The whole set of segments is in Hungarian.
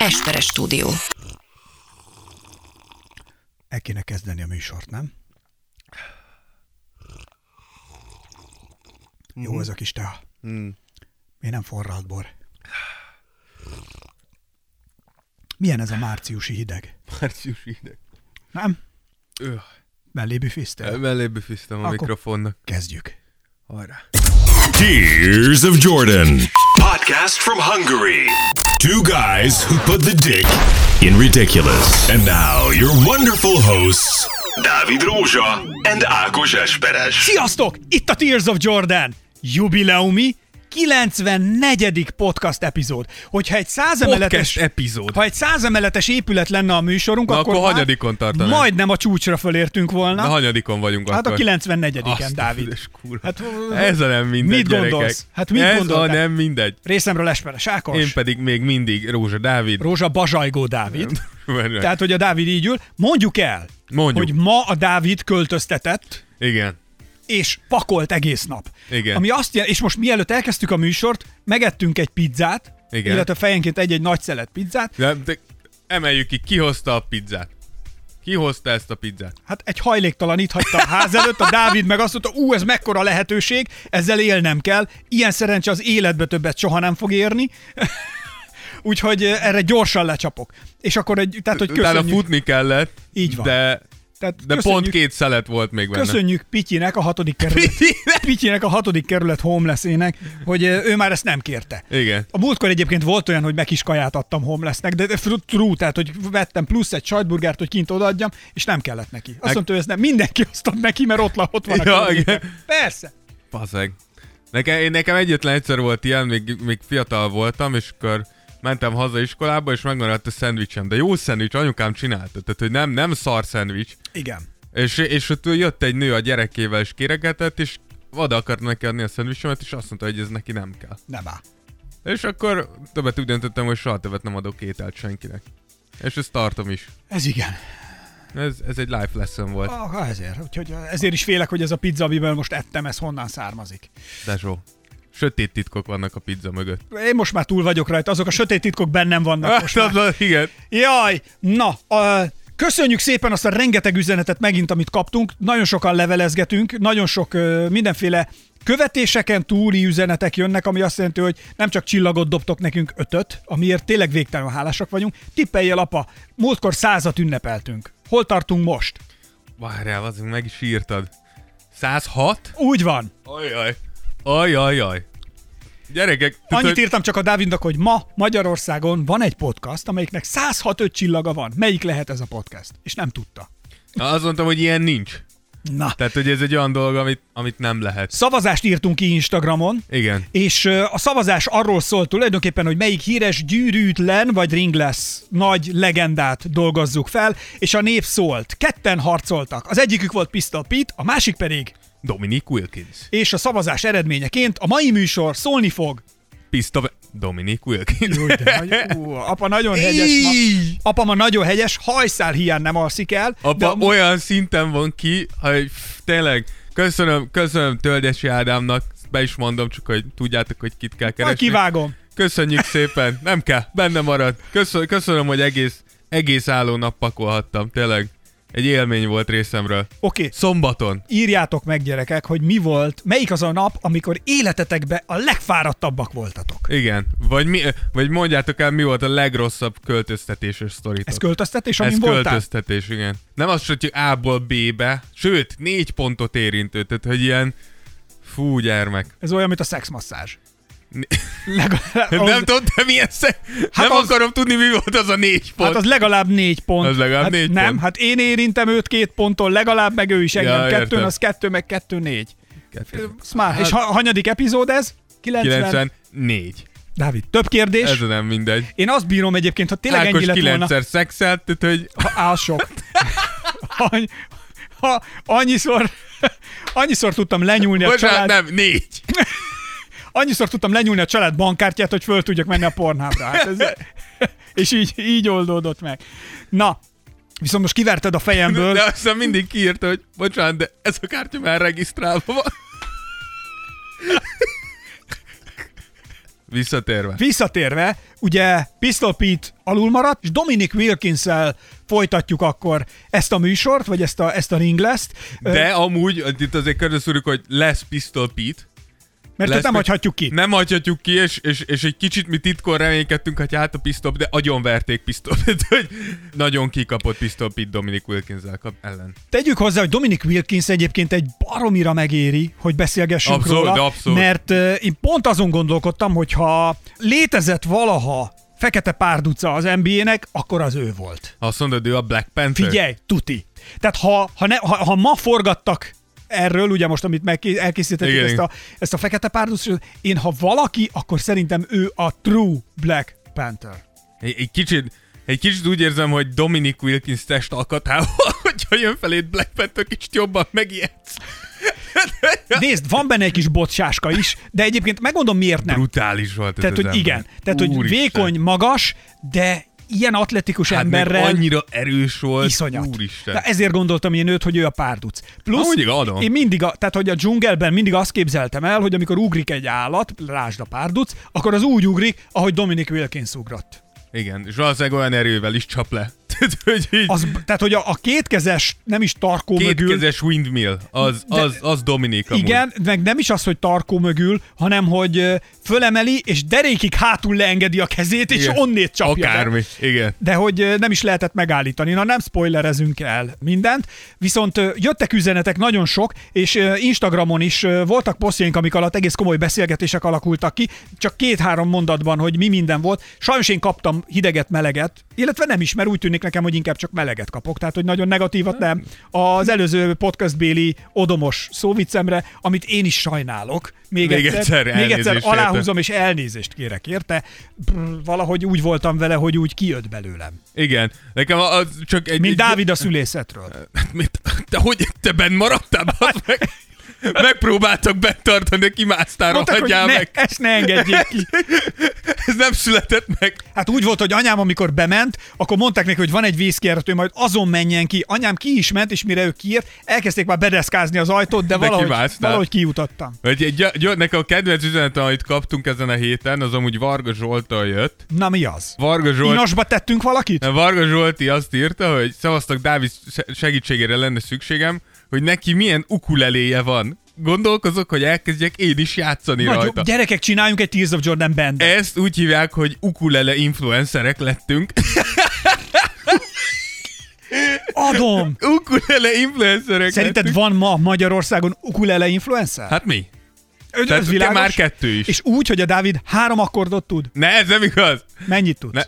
Esperes stúdió. El kéne kezdeni a műsort, nem? Jó ez a kis teha. Mm. Miért nem forralt bor? Milyen ez a márciusi hideg? Március hideg. Nem? Öh. Mellébi fisztel? Mellébe fiztem a Akkor- mikrofonnak. Kezdjük. Hajrá. Tears of Jordan. Podcast from Hungary. Two guys who put the dick in ridiculous. And now your wonderful hosts, Dávid Rózsa and Ákos Esperes. Sziasztok! Itt a Tears of Jordan! Jubileumi 94. podcast epizód. Hogyha egy százemeletes Podcast epizód. Ha egy százemeletes épület lenne a műsorunk, Na, akkor, akkor hanyadikon tartanánk? Majdnem a csúcsra fölértünk volna. Na, hanyadikon vagyunk hát akkor. a 94 Azt en a Dávid. füles kurva. Hát, Ez a nem mindegy, mit gyerekek. gondolsz? Hát mit Ez gondoltál? a nem mindegy. Részemről Esperes Ákos, Én pedig még mindig Rózsa Dávid. Rózsa Bazsajgó Dávid. Tehát, hogy a Dávid így ül. Mondjuk el, Mondjuk. hogy ma a Dávid költöztetett, Igen. És pakolt egész nap. Igen. Ami azt jel- és most mielőtt elkezdtük a műsort, megettünk egy pizzát, Igen. illetve fejenként egy-egy nagy szelet pizzát. De, de emeljük ki, ki hozta a pizzát? Ki hozta ezt a pizzát? Hát egy hajléktalan itt hagyta a ház előtt, a Dávid meg azt mondta, ú, ez mekkora lehetőség, ezzel élnem kell. Ilyen szerencse az életbe többet soha nem fog érni. Úgyhogy eh, erre gyorsan lecsapok. És akkor egy, tehát, hogy Utána köszönjük, futni kellett, Így van. de, tehát de pont két szelet volt még benne. Köszönjük Pityinek, a hatodik kerület, Pityinek? Pityinek a hatodik kerület homelessének, hogy ő már ezt nem kérte. Igen. A múltkor egyébként volt olyan, hogy meg is kaját adtam homelessnek, de true, tehát hogy vettem plusz egy sajtburgert, hogy kint odaadjam, és nem kellett neki. Azt mondta, hogy ez nem mindenki azt ad neki, mert ott, ott van a Ja. Persze. Faszeg. Nekem, én, nekem egyetlen egyszer volt ilyen, még, még fiatal voltam, és akkor mentem haza iskolába, és megmaradt a szendvicsem. De jó szendvics, anyukám csinálta. Tehát, hogy nem, nem szar szendvics. Igen. És, és ott jött egy nő a gyerekével, és kéregetett, és oda akart neki adni a szendvicsemet, és azt mondta, hogy ez neki nem kell. Nem áll. És akkor többet úgy döntöttem, hogy soha többet nem adok ételt senkinek. És ezt tartom is. Ez igen. Ez, ez egy life lesson volt. Ah, ezért. Úgyhogy ezért is félek, hogy ez a pizza, amiből most ettem, ez honnan származik. Dezsó. Sötét titkok vannak a pizza mögött. Én most már túl vagyok rajta, azok a sötét titkok bennem vannak most már. Hát, igen. Jaj, na, a, köszönjük szépen azt a rengeteg üzenetet megint, amit kaptunk. Nagyon sokan levelezgetünk, nagyon sok mindenféle követéseken túli üzenetek jönnek, ami azt jelenti, hogy nem csak csillagot dobtok nekünk ötöt, amiért tényleg végtelenül hálásak vagyunk. Tippeljél, apa, múltkor százat ünnepeltünk. Hol tartunk most? Várjál, az meg is írtad. 106? Úgy van. Ajaj. Ajajaj. Gyerekek, Annyit írtam csak a Dávidnak, hogy ma Magyarországon van egy podcast, amelyiknek 165 csillaga van. Melyik lehet ez a podcast? És nem tudta. Na, azt mondtam, hogy ilyen nincs. Na, Tehát, hogy ez egy olyan dolog, amit, amit nem lehet. szavazást írtunk ki Instagramon, Igen. És a szavazás arról szólt tulajdonképpen, hogy melyik híres gyűrűtlen vagy ringless nagy legendát dolgozzuk fel, és a nép szólt. Ketten harcoltak. Az egyikük volt Pistol Pete, a másik pedig, Dominic Wilkins. és a szavazás eredményeként a mai műsor szólni fog. Pista... Dominic Wilkins. Jó, de nagy, ú, apa nagyon hegyes ma. Apa ma nagyon hegyes, hajszál hiány nem alszik el. Apa de olyan szinten van ki, hogy pff, tényleg, köszönöm, köszönöm Töldesi Ádámnak, be is mondom, csak hogy tudjátok, hogy kit kell Majd keresni. kivágom. Köszönjük szépen, nem kell, benne marad. Köszönöm, köszönöm hogy egész, egész álló nap pakolhattam, tényleg. Egy élmény volt részemről. Oké, okay. Szombaton. írjátok meg gyerekek, hogy mi volt, melyik az a nap, amikor életetekben a legfáradtabbak voltatok. Igen. Vagy, mi, vagy mondjátok el, mi volt a legrosszabb költöztetéses sztoritok. Ez költöztetés, Ez amin voltál? költöztetés, igen. Nem az, hogy A-ból B-be, sőt, négy pontot érintő, tehát hogy ilyen, fú, gyermek. Ez olyan, mint a szexmasszázs. Legalább, Nem tudom, te milyen sze... Hát Nem az- akarom tudni, mi volt az a négy pont. Hát az legalább négy pont. Az legalább hát négy nem, pont. hát én érintem őt két ponttól, legalább meg ő is engem. Ja, Kettőn, értem. az kettő, meg kettő, négy. Kettő. Smart. Hát, és ha, hanyadik epizód ez? 90. 94. Dávid, több kérdés. Ez nem mindegy. Én azt bírom egyébként, ha tényleg Ákos ennyi lett volna. kilencszer szexelt, tehát hogy Ha áll sok. Annyi, ha annyiszor, annyiszor tudtam lenyúlni a Bocsánat, család, nem, négy. annyiszor tudtam lenyúlni a család bankkártyát, hogy föl tudjak menni a pornhábra. Hát ez, és így, így oldódott meg. Na, viszont most kiverted a fejemből. De aztán mindig kiírta, hogy bocsánat, de ez a kártya már regisztrálva van. Visszatérve. Visszatérve, ugye Pistol Pete alul maradt, és Dominic wilkins folytatjuk akkor ezt a műsort, vagy ezt a, ezt a ringleszt. De amúgy, itt azért körülszúrjuk, hogy lesz Pistol Pete, mert lesz, nem hagyhatjuk ki. Nem hagyhatjuk ki, és, és, és egy kicsit mi titkon reménykedtünk, hogy hát a Pistol, de agyonverték Pistol, hogy nagyon kikapott Pistol Pete Dominic wilkins ellen. Tegyük hozzá, hogy Dominic Wilkins egyébként egy baromira megéri, hogy beszélgessünk abszolút, róla, abszolút. mert uh, én pont azon gondolkodtam, hogy ha létezett valaha fekete párduca az NBA-nek, akkor az ő volt. Azt mondod, ő a Black Panther? Figyelj, tuti. Tehát ha, ha, ne, ha, ha ma forgattak erről, ugye most, amit meg elkészítettük ezt a, ezt a fekete párducot, én ha valaki, akkor szerintem ő a true Black Panther. Egy, egy kicsit, egy kicsit úgy érzem, hogy Dominic Wilkins test alkatával, hogyha jön felét Black Panther, kicsit jobban megijedsz. Nézd, van benne egy kis bocsáska is, de egyébként megmondom miért nem. Brutális volt ez Tehát, hogy igen. Tehát, hogy Úristen. vékony, magas, de ilyen atletikus hát emberrel annyira erős volt. iszonyat. Úristen. Na, ezért gondoltam én őt, hogy ő a párduc. Plusz, Amúgy adom. én mindig, a, tehát hogy a dzsungelben mindig azt képzeltem el, hogy amikor ugrik egy állat, lásd a párduc, akkor az úgy ugrik, ahogy Dominic Wilkins ugrott. Igen, és valószínűleg olyan erővel is csap le. Tehát, hogy így Az, tehát, hogy a, a kétkezes, nem is tarkó mögül, kétkezes windmill, az, De- az, az Dominik amúgy. Igen, meg nem is az, hogy tarkó mögül, hanem hogy fölemeli, és derékig hátul leengedi a kezét, és Igen. onnét csapja. be. Akármi, igen. De hogy nem is lehetett megállítani. Na nem spoilerezünk el mindent, viszont jöttek üzenetek nagyon sok, és Instagramon is voltak posztjaink, amik alatt egész komoly beszélgetések alakultak ki, csak két-három mondatban, hogy mi minden volt. Sajnos én kaptam hideget, meleget, illetve nem is, mert úgy tűnik nekem, hogy inkább csak meleget kapok, tehát hogy nagyon negatívat nem. Az előző podcastbéli odomos szóviccemre, amit én is sajnálok, még, Még egyszer, egyszer még egyszer aláhúzom, és elnézést kérek érte. Valahogy úgy voltam vele, hogy úgy kijött belőlem. Igen. Nekem az csak egy... Mint egy, Dávid a szülészetről. Te hogy te benn maradtál? meg? Megpróbáltak betartani, de kimásztál, rohadjál ne, meg. ezt ne engedjék ki. Ez nem született meg. Hát úgy volt, hogy anyám, amikor bement, akkor mondták neki, hogy van egy vízkijárat, hogy majd azon menjen ki. Anyám ki is ment, és mire ő kiért, elkezdték már bedeszkázni az ajtót, de, De valahogy, kimásztál. valahogy kiutattam. Egy, gy- gy- nekem a kedvenc üzenet, amit kaptunk ezen a héten, az amúgy Varga Zsoltól jött. Na mi az? Varga Zsolt... Inosba tettünk valakit? Varga Zsolti azt írta, hogy szavaztak Dávid se- segítségére lenne szükségem, hogy neki milyen ukuleléje van. Gondolkozok, hogy elkezdjek én is játszani Nagy, rajta. gyerekek, csináljunk egy Tears of Jordan band. Ezt úgy hívják, hogy ukulele influencerek lettünk. Adom! ukulele influencerek Szerinted lettünk. van ma Magyarországon ukulele influencer? Hát mi? Ö- Tehát világos? már kettő is. És úgy, hogy a Dávid három akkordot tud? Ne, ez nem igaz. Mennyit tudsz? Ne,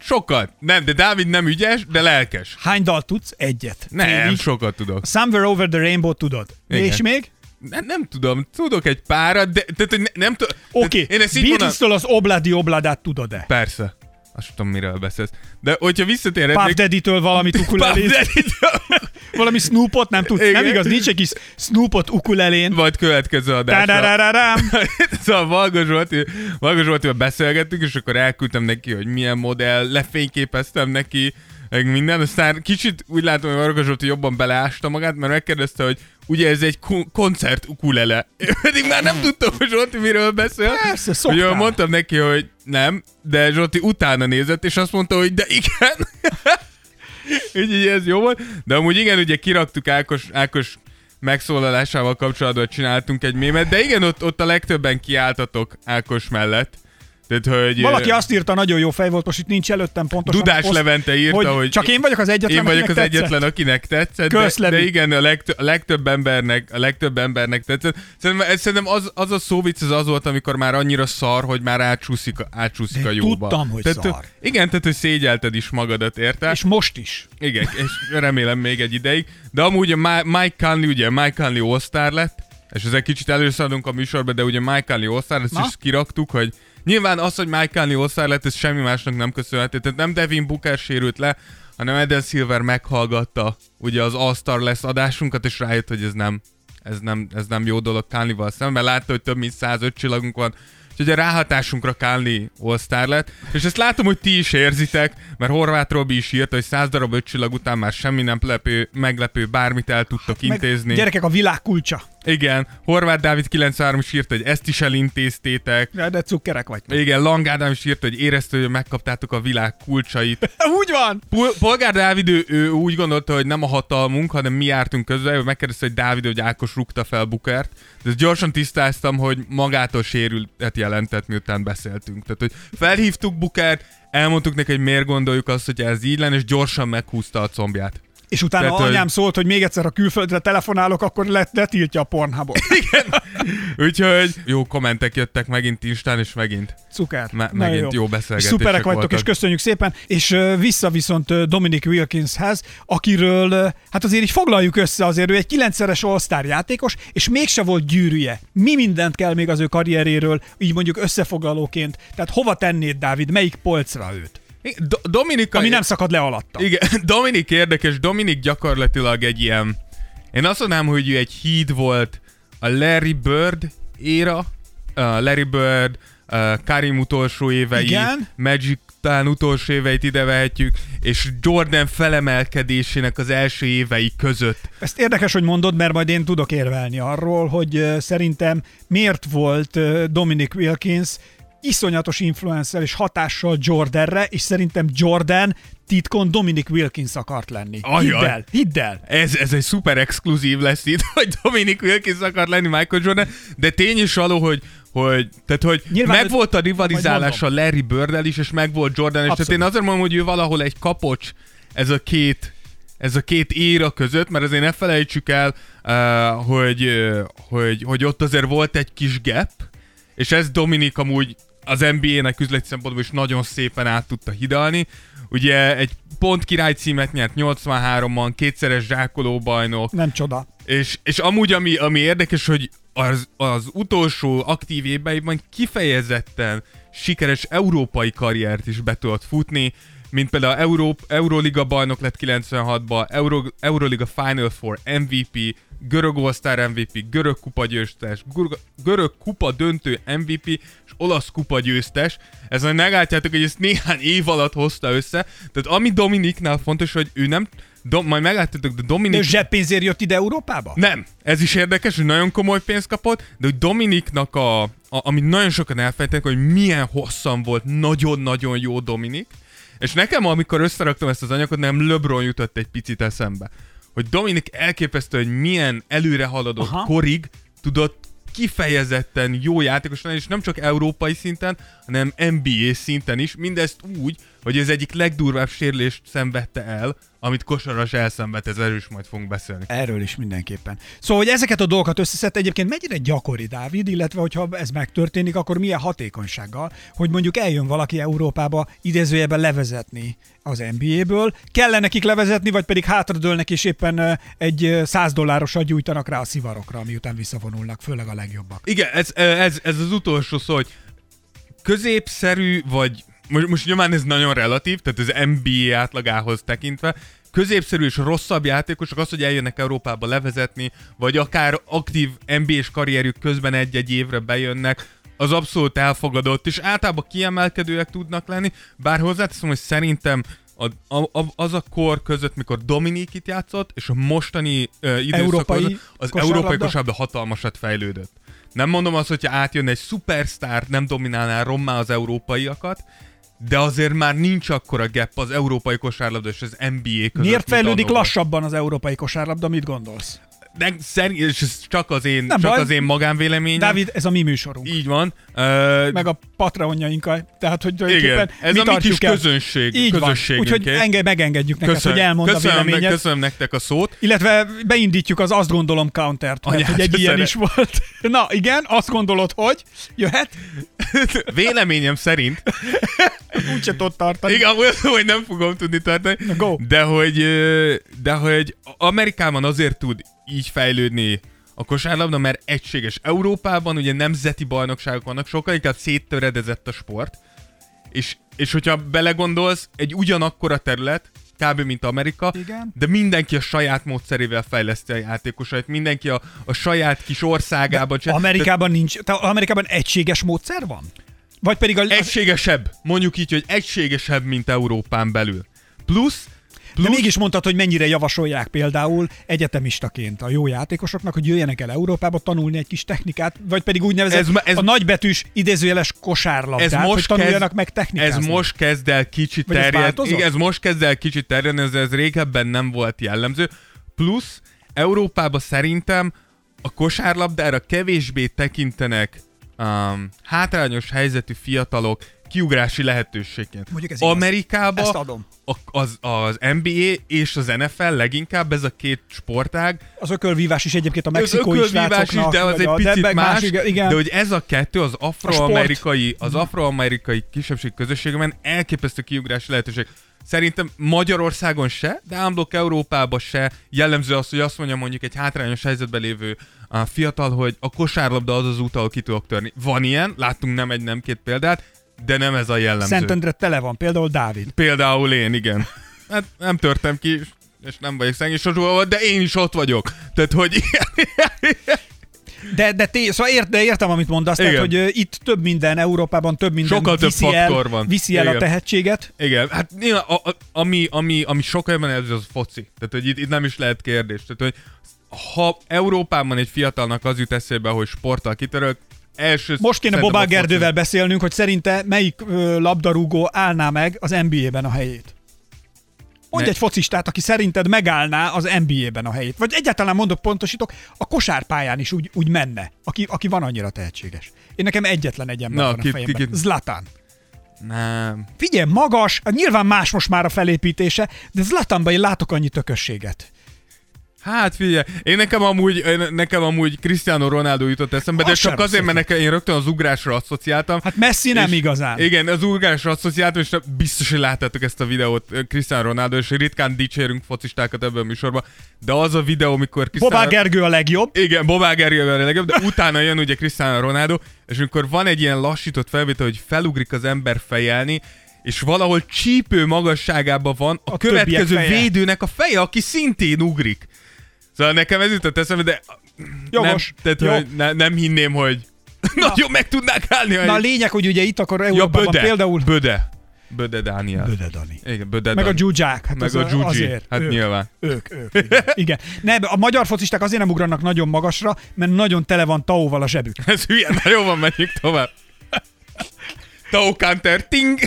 sokat. Nem, de Dávid nem ügyes, de lelkes. Hány dalt tudsz? Egyet. Nem, Félig. sokat tudok. Somewhere Over the Rainbow tudod. Igen. És még? Nem, nem tudom, tudok egy párat, de tehát, hogy ne, nem tudom. Oké, mondom. Beatles-től az Obladi Obladát tudod-e? Persze. Azt tudom, miről beszélsz. De hogyha Puff visszatérhetnék... Daddy-től valamit Puff ukulelét, valami Snoopot nem. Igen. Nem igaz, nincs egy kis Snoopot ukulelén. Vagy következő adásra. Szóval Valga Zsolti, Valga Zsoltival beszélgettünk, és akkor elküldtem neki, hogy milyen modell, lefényképeztem neki, meg minden, aztán kicsit úgy látom, hogy Varga Zsolti jobban beleásta magát, mert megkérdezte, hogy ugye ez egy ko- koncert ukulele. Én pedig már nem tudtam, hogy Zsolti miről beszél. Persze, szoktál. Ugye mondtam neki, hogy nem, de Zsolti utána nézett, és azt mondta, hogy de igen. Úgyhogy ez jó volt. De amúgy igen, ugye kiraktuk Ákos, Ákos megszólalásával kapcsolatban csináltunk egy mémet, de igen, ott, ott a legtöbben kiálltatok Ákos mellett. Tehát, hogy... Valaki azt írta, nagyon jó fej volt, most itt nincs előttem pontosan. Dudás poszt, Levente írta, hogy, hogy csak én vagyok az egyetlen, én vagyok az tetszett. egyetlen, akinek tetszett, de, Kösz, Levi. de igen, a, legtö- a legtöbb embernek, a legtöbb embernek tetszett. Szerintem, ez, szerintem az, az a szóvic az az volt, amikor már annyira szar, hogy már átsúszik, a- átsúszik De a jóba. tudtam, hogy tehát, szar. Igen, tehát hogy szégyelted is magadat, érte? És most is. Igen, és remélem még egy ideig. De amúgy a Mi- Mike Conley, ugye Mike Conley all lett, és ezzel kicsit előszadunk a műsorba, de ugye Mike Conley all ezt is kiraktuk, hogy nyilván az, hogy Mike Conley lett, ez semmi másnak nem köszönhető. Tehát nem Devin Booker sérült le, hanem Eden Silver meghallgatta ugye az All-Star lesz adásunkat, és rájött, hogy ez nem, ez nem, ez nem jó dolog Conley-val szemben, mert látta, hogy több mint 105 csillagunk van, Úgyhogy a ráhatásunkra Kálni all lett, és ezt látom, hogy ti is érzitek, mert Horváth Robi is írta, hogy 100 darab öt csillag után már semmi nem lepő, meglepő, bármit el tudtok intézni. Meg, gyerekek, a világ kulcsa. Igen, Horváth Dávid 93 is írta, hogy ezt is elintéztétek. De, de cukkerek vagytok. Igen, Langádám is írta, hogy érezte, hogy megkaptátok a világ kulcsait. Úgy van! Pol- Polgár Dávid, ő, ő, úgy gondolta, hogy nem a hatalmunk, hanem mi jártunk közben, megkérdezte, hogy Dávid, hogy Ákos rúgta fel Bukert. De ezt gyorsan tisztáztam, hogy magától sérültet jelentett, miután beszéltünk. Tehát, hogy felhívtuk Bukert, elmondtuk neki, hogy miért gondoljuk azt, hogy ez így lenne, és gyorsan meghúzta a combját. És utána Tehát, anyám szólt, hogy még egyszer a külföldre telefonálok, akkor let, letiltja a Pornhubot. Úgyhogy jó kommentek jöttek megint Instán, és megint. Cuker. Me- megint jó beszélgetések Szuperek vagytok, voltak. és köszönjük szépen. És vissza viszont Dominic Wilkinshez, akiről, hát azért így foglaljuk össze, azért ő egy kilencszeres All-Star játékos, és mégse volt gyűrűje. Mi mindent kell még az ő karrieréről, így mondjuk összefoglalóként. Tehát hova tennéd, Dávid, melyik polcra őt? Do- Dominika... Ami nem szakad le alatta. Igen, Dominik érdekes, Dominik gyakorlatilag egy ilyen, én azt mondanám, hogy ő egy híd volt a Larry Bird éra, uh, Larry Bird, uh, Karim utolsó évei, Igen. Magic talán utolsó éveit ide vehetjük, és Jordan felemelkedésének az első évei között. Ezt érdekes, hogy mondod, mert majd én tudok érvelni arról, hogy szerintem miért volt Dominic Wilkins iszonyatos influencer és hatással Jordanre, és szerintem Jordan titkon Dominic Wilkins akart lenni. Ajaj. Hidd el, hidd el. Ez, ez egy szuper exkluzív lesz itt, hogy Dominic Wilkins akar lenni Michael Jordan, de tény is való, hogy hogy, tehát, hogy Nyilván meg volt a majd rivalizálás a mondom. Larry Bird is, és meg volt Jordan is. Tehát én azért mondom, hogy ő valahol egy kapocs ez a két ez a két éra között, mert azért ne felejtsük el, uh, hogy, uh, hogy, hogy ott azért volt egy kis gap, és ez Dominik amúgy az NBA-nek üzleti szempontból is nagyon szépen át tudta hidalni. Ugye egy pont király címet nyert 83-ban, kétszeres zsákoló bajnok, Nem csoda. és, és amúgy, ami, ami érdekes, hogy az, az utolsó aktív éveiben kifejezetten sikeres európai karriert is be tudott futni, mint például Euró, Euroliga bajnok lett 96-ban, Euro, Euroliga Final Four MVP, görög All-Star MVP, görög kupa győztes, görög, görög kupa döntő MVP, és olasz kupa győztes. Ez majd meglátjátok, hogy ezt néhány év alatt hozta össze. Tehát ami Dominiknál fontos, hogy ő nem, do, majd meglátjátok, de De Dominik ő zseppénzért jött ide Európába? nem, ez is érdekes, hogy nagyon komoly pénzt kapott, de hogy Dominiknak a, a amit nagyon sokan elfelejtenek, hogy milyen hosszan volt nagyon-nagyon jó Dominik, és nekem, amikor összeraktam ezt az anyagot, nem LeBron jutott egy picit eszembe. Hogy Dominik elképesztő, hogy milyen előre haladott Aha. korig tudott kifejezetten jó játékos lenni, és nem csak európai szinten, hanem NBA szinten is, mindezt úgy, hogy ez egyik legdurvább sérülést szenvedte el, amit kosaras elszenvedt, ez erről is majd fogunk beszélni. Erről is mindenképpen. Szóval, hogy ezeket a dolgokat összeszedte egyébként mennyire gyakori, Dávid, illetve hogyha ez megtörténik, akkor milyen hatékonysággal, hogy mondjuk eljön valaki Európába idézőjeben levezetni az NBA-ből, kell nekik levezetni, vagy pedig hátradőlnek és éppen egy ö, 100 dollárosat gyújtanak rá a szivarokra, miután visszavonulnak, főleg a legjobbak. Igen, ez, ez, ez az utolsó szó, hogy középszerű, vagy most, most nyilván ez nagyon relatív, tehát az NBA átlagához tekintve, középszerű és rosszabb játékosok az, hogy eljönnek Európába levezetni, vagy akár aktív NBA-s karrierjük közben egy-egy évre bejönnek, az abszolút elfogadott, és általában kiemelkedőek tudnak lenni, bár hozzáteszem, hogy szerintem a, a, az a kor között, mikor Dominik itt játszott, és a mostani uh, időszak Európai között, az kosárlabda? európai kosárlabda hatalmasat fejlődött. Nem mondom azt, hogyha átjönne egy szupersztár, nem dominálná rommá az európaiakat, de azért már nincs akkora gap az európai kosárlabda és az NBA között. Miért fejlődik lassabban az európai kosárlabda, mit gondolsz? De szerint, és csak az én, Nem csak baj. az én magánvéleményem. Dávid, ez a mi műsorunk. Így van. Uh, meg a patreonjainkkal. Tehát, hogy igen, ez mi a mi kis el. közönség, Így van. Úgyhogy enge, megengedjük neked, köszönöm, hogy elmond köszönöm, a ne, véleményed. köszönöm nektek a szót. Illetve beindítjuk az azt gondolom countert, mert Anyád, hogy egy ilyen is volt. Na igen, azt gondolod, hogy jöhet? Véleményem szerint Úgyse tudod tartani. Igen, olyan, hogy nem fogom tudni tartani. Na, go. De hogy, de hogy Amerikában azért tud így fejlődni a kosárlabda, mert egységes. Európában ugye nemzeti bajnokságok vannak, sokkal inkább széttöredezett a sport. És, és hogyha belegondolsz, egy ugyanakkora terület, kb. mint Amerika, Igen. de mindenki a saját módszerével fejleszti a játékosait, mindenki a, a saját kis országában. csinál- Amerikában nincs, te Amerikában egységes módszer van? Vagy pedig a, egységesebb, mondjuk így, hogy egységesebb, mint Európán belül. Plusz De mégis mondtad, hogy mennyire javasolják például egyetemistaként a jó játékosoknak, hogy jöjjenek el Európába tanulni egy kis technikát, vagy pedig úgynevezett Ez ez- a nagybetűs idézőjeles kosárlabdát, ez most hogy tanuljanak kezd, meg technikázni. Ez most kezd el kicsit ez terjedni. Igen, ez most kezd el kicsit terjedni, ez, ez régebben nem volt jellemző. Plusz Európában szerintem a kosárlabdára kevésbé tekintenek um, hátrányos helyzetű fiatalok kiugrási lehetőségként. Mondjuk ez igaz. Amerikában Ezt adom. a- az, az NBA és az NFL leginkább ez a két sportág Az ökölvívás is egyébként a az mexikói ökölvívás is, de az egy picit meg más, igen, igen. de hogy ez a kettő az afroamerikai, az afroamerikai kisebbség közösségben elképesztő kiugrási lehetőség. Szerintem Magyarországon se, de ámblok Európában se jellemző az, hogy azt mondja mondjuk egy hátrányos helyzetben lévő a fiatal, hogy a kosárlabda az az út, ahol ki tudok törni. Van ilyen, láttunk nem egy, nem két példát, de nem ez a jellemző. Szentendre tele van, például Dávid. Például én, igen. Hát nem törtem ki, és- nem vagyok szengés de én is ott vagyok. Tehát, hogy De, de, té, szóval ért, de értem, amit mondasz, tehát, hogy ö, itt több minden, Európában több minden Sokkal több viszi el, faktor van. viszi el a Igen. tehetséget. Igen, hát a, a, ami, ami, ami sokkal jobban ez az foci. Tehát, hogy itt, itt nem is lehet kérdés. Tehát, hogy ha Európában egy fiatalnak az jut eszébe, hogy sporttal kitörök, első Most kéne Bobá. Gerdővel beszélnünk, hogy szerinte melyik labdarúgó állná meg az NBA-ben a helyét. Mondj Ne- egy focistát, aki szerinted megállná az NBA-ben a helyét. Vagy egyáltalán mondok, pontosítok, a kosárpályán is úgy, úgy menne, aki, aki van annyira tehetséges. Én nekem egyetlen egy ember Na, van ki- a fejemben. ki- ki- Zlatan. Nem. Figyelj, magas, nyilván más most már a felépítése, de Zlatanban én látok annyi tökösséget. Hát figyelj, én nekem amúgy, nekem amúgy Cristiano Ronaldo jutott eszembe, de Az csak azért, mert nekem én rögtön az ugrásra asszociáltam. Hát Messi nem igazán. Igen, az ugrásra asszociáltam, és biztos, hogy láttátok ezt a videót ö, Cristiano Ronaldo, és ritkán dicsérünk focistákat ebben a műsorban, de az a videó, amikor Cristiano... Bobá Gergő a legjobb. Igen, Bobá Gergely a legjobb, de utána jön ugye Cristiano Ronaldo, és amikor van egy ilyen lassított felvétel, hogy felugrik az ember fejelni, és valahol csípő magasságában van a, A következő feje. védőnek a feje, aki szintén ugrik. Szóval nekem ez jutott eszembe, de Jogos. Nem, tehát, Jó. hogy ne, nem hinném, hogy nagyon meg tudnák állni. Na a lényeg, hogy ugye itt akkor ja, Európában Böde. például... Böde. Böde Dániel. Böde Dani. Igen, Böde Meg a Dani. dzsúdzsák. Hát Meg a dzsúdzsi. Azért. Hát ők, nyilván. Ők, ők. Igen. igen. Nem, a magyar focisták azért nem ugranak nagyon magasra, mert nagyon tele van taóval a zsebük. Ez hülye, na jó van, menjünk tovább. Tau Counter, ting!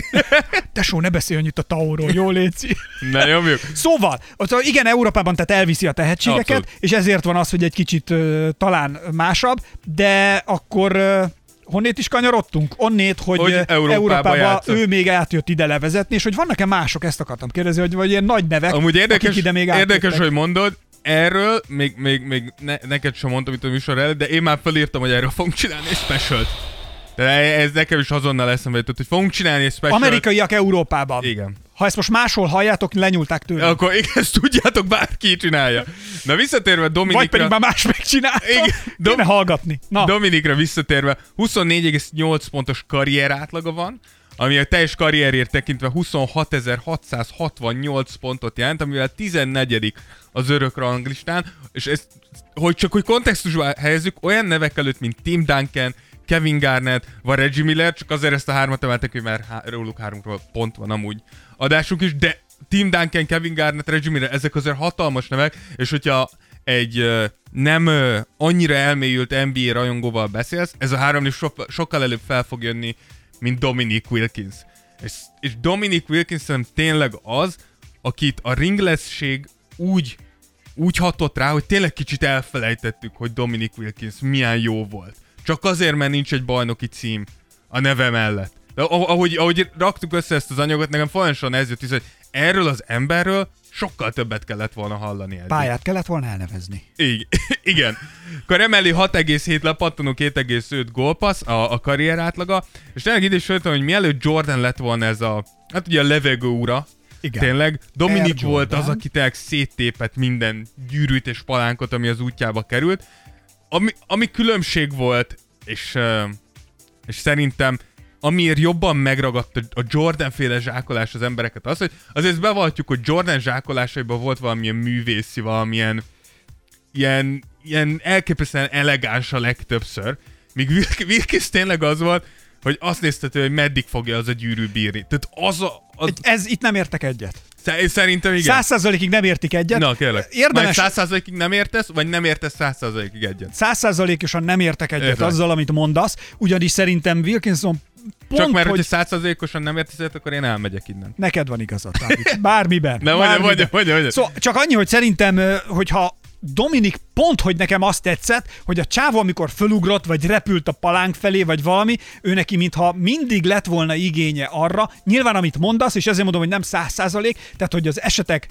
Tesó, ne beszélj annyit a taóról, jó léci. Ne nyomjuk. Szóval, igen, Európában tehát elviszi a tehetségeket, Abszolút. és ezért van az, hogy egy kicsit ö, talán másabb, de akkor ö, honnét is kanyarodtunk? Onnét, hogy, Hogy Európába Európába ő még átjött ide levezetni, és hogy vannak-e mások, ezt akartam kérdezni, hogy vagy ilyen nagy nevek, Amúgy érdekes, akik ide még érdekes átjöttek. hogy mondod, erről még, még, még ne, neked sem mondtam itt a műsor előtt, de én már felírtam, hogy erről fogunk csinálni egy specialt. De ez nekem is azonnal eszembe jutott, hogy fogunk csinálni egy specialt. Amerikaiak Európában. Igen. Ha ezt most máshol halljátok, lenyúlták tőle. Akkor igen, ezt tudjátok, bárki csinálja. Na visszatérve Dominikra... Vagy pedig már más megcsinálta. Igen, Kéne Dom- hallgatni. Na, Dominikra visszatérve, 24,8 pontos karrier átlaga van, ami a teljes karrierért tekintve 26.668 pontot jelent, amivel 14 az örök ranglistán, és ezt, hogy csak hogy kontextusba helyezzük, olyan nevek előtt, mint Tim Duncan, Kevin Garnett, vagy Reggie Miller, csak azért ezt a hármat emeltek, hogy már há- róluk háromról pont van amúgy adásunk is, de Tim Duncan, Kevin Garnett, Reggie Miller, ezek azért hatalmas nevek, és hogyha egy nem annyira elmélyült NBA rajongóval beszélsz, ez a három is so- sokkal előbb fel fog jönni, mint Dominic Wilkins. És, és Dominic Wilkins szerintem tényleg az, akit a ringlesség úgy, úgy hatott rá, hogy tényleg kicsit elfelejtettük, hogy Dominic Wilkins milyen jó volt. Csak azért, mert nincs egy bajnoki cím a neve mellett. De ah- ahogy, ahogy raktuk össze ezt az anyagot, nekem folyamatosan ez jött is, hogy erről az emberről sokkal többet kellett volna hallani eddig. pályát kellett volna elnevezni. Igen. Igen. Akkor emeli 6,7 lepattanó 2,5 gólpassz a, a karrier átlaga, és tényleg ide is jöttem, hogy mielőtt Jordan lett volna ez a, hát ugye a levegő ura, Igen. Tényleg, Dominik Air volt az, aki tényleg széttépett minden gyűrűt és palánkot, ami az útjába került. Ami, ami különbség volt, és, és szerintem amiért jobban megragadt a Jordan féle zsákolás az embereket, az, hogy azért bevallhatjuk, hogy Jordan zsákolásaiban volt valamilyen művészi, valamilyen ilyen, ilyen elképesztően elegáns a legtöbbször, míg Wilk- Wilkins tényleg az volt, hogy azt nézted, hogy meddig fogja az a gyűrű bírni. Tehát az a, az, Ez itt nem értek egyet. Sze- Szerintem igen. Száz százalékig nem értik egyet. Na, kérlek. Érdemes, Száz százalékig nem értesz, vagy nem értesz száz százalékig egyet? százszázalékosan nem értek egyet Értem. azzal, amit mondasz, ugyanis szerintem Wilkinson pont, Csak mert, hogy hogyha száz százalékosan nem értesz akkor én elmegyek innen. neked van igazad. Bármiben. Mondja, bármiben. mondja, mondja, mondja. Szóval csak annyi, hogy szerintem, hogyha Dominik pont, hogy nekem azt tetszett, hogy a csávó, amikor fölugrott, vagy repült a palánk felé, vagy valami, ő neki mintha mindig lett volna igénye arra, nyilván amit mondasz, és ezért mondom, hogy nem száz százalék, tehát hogy az esetek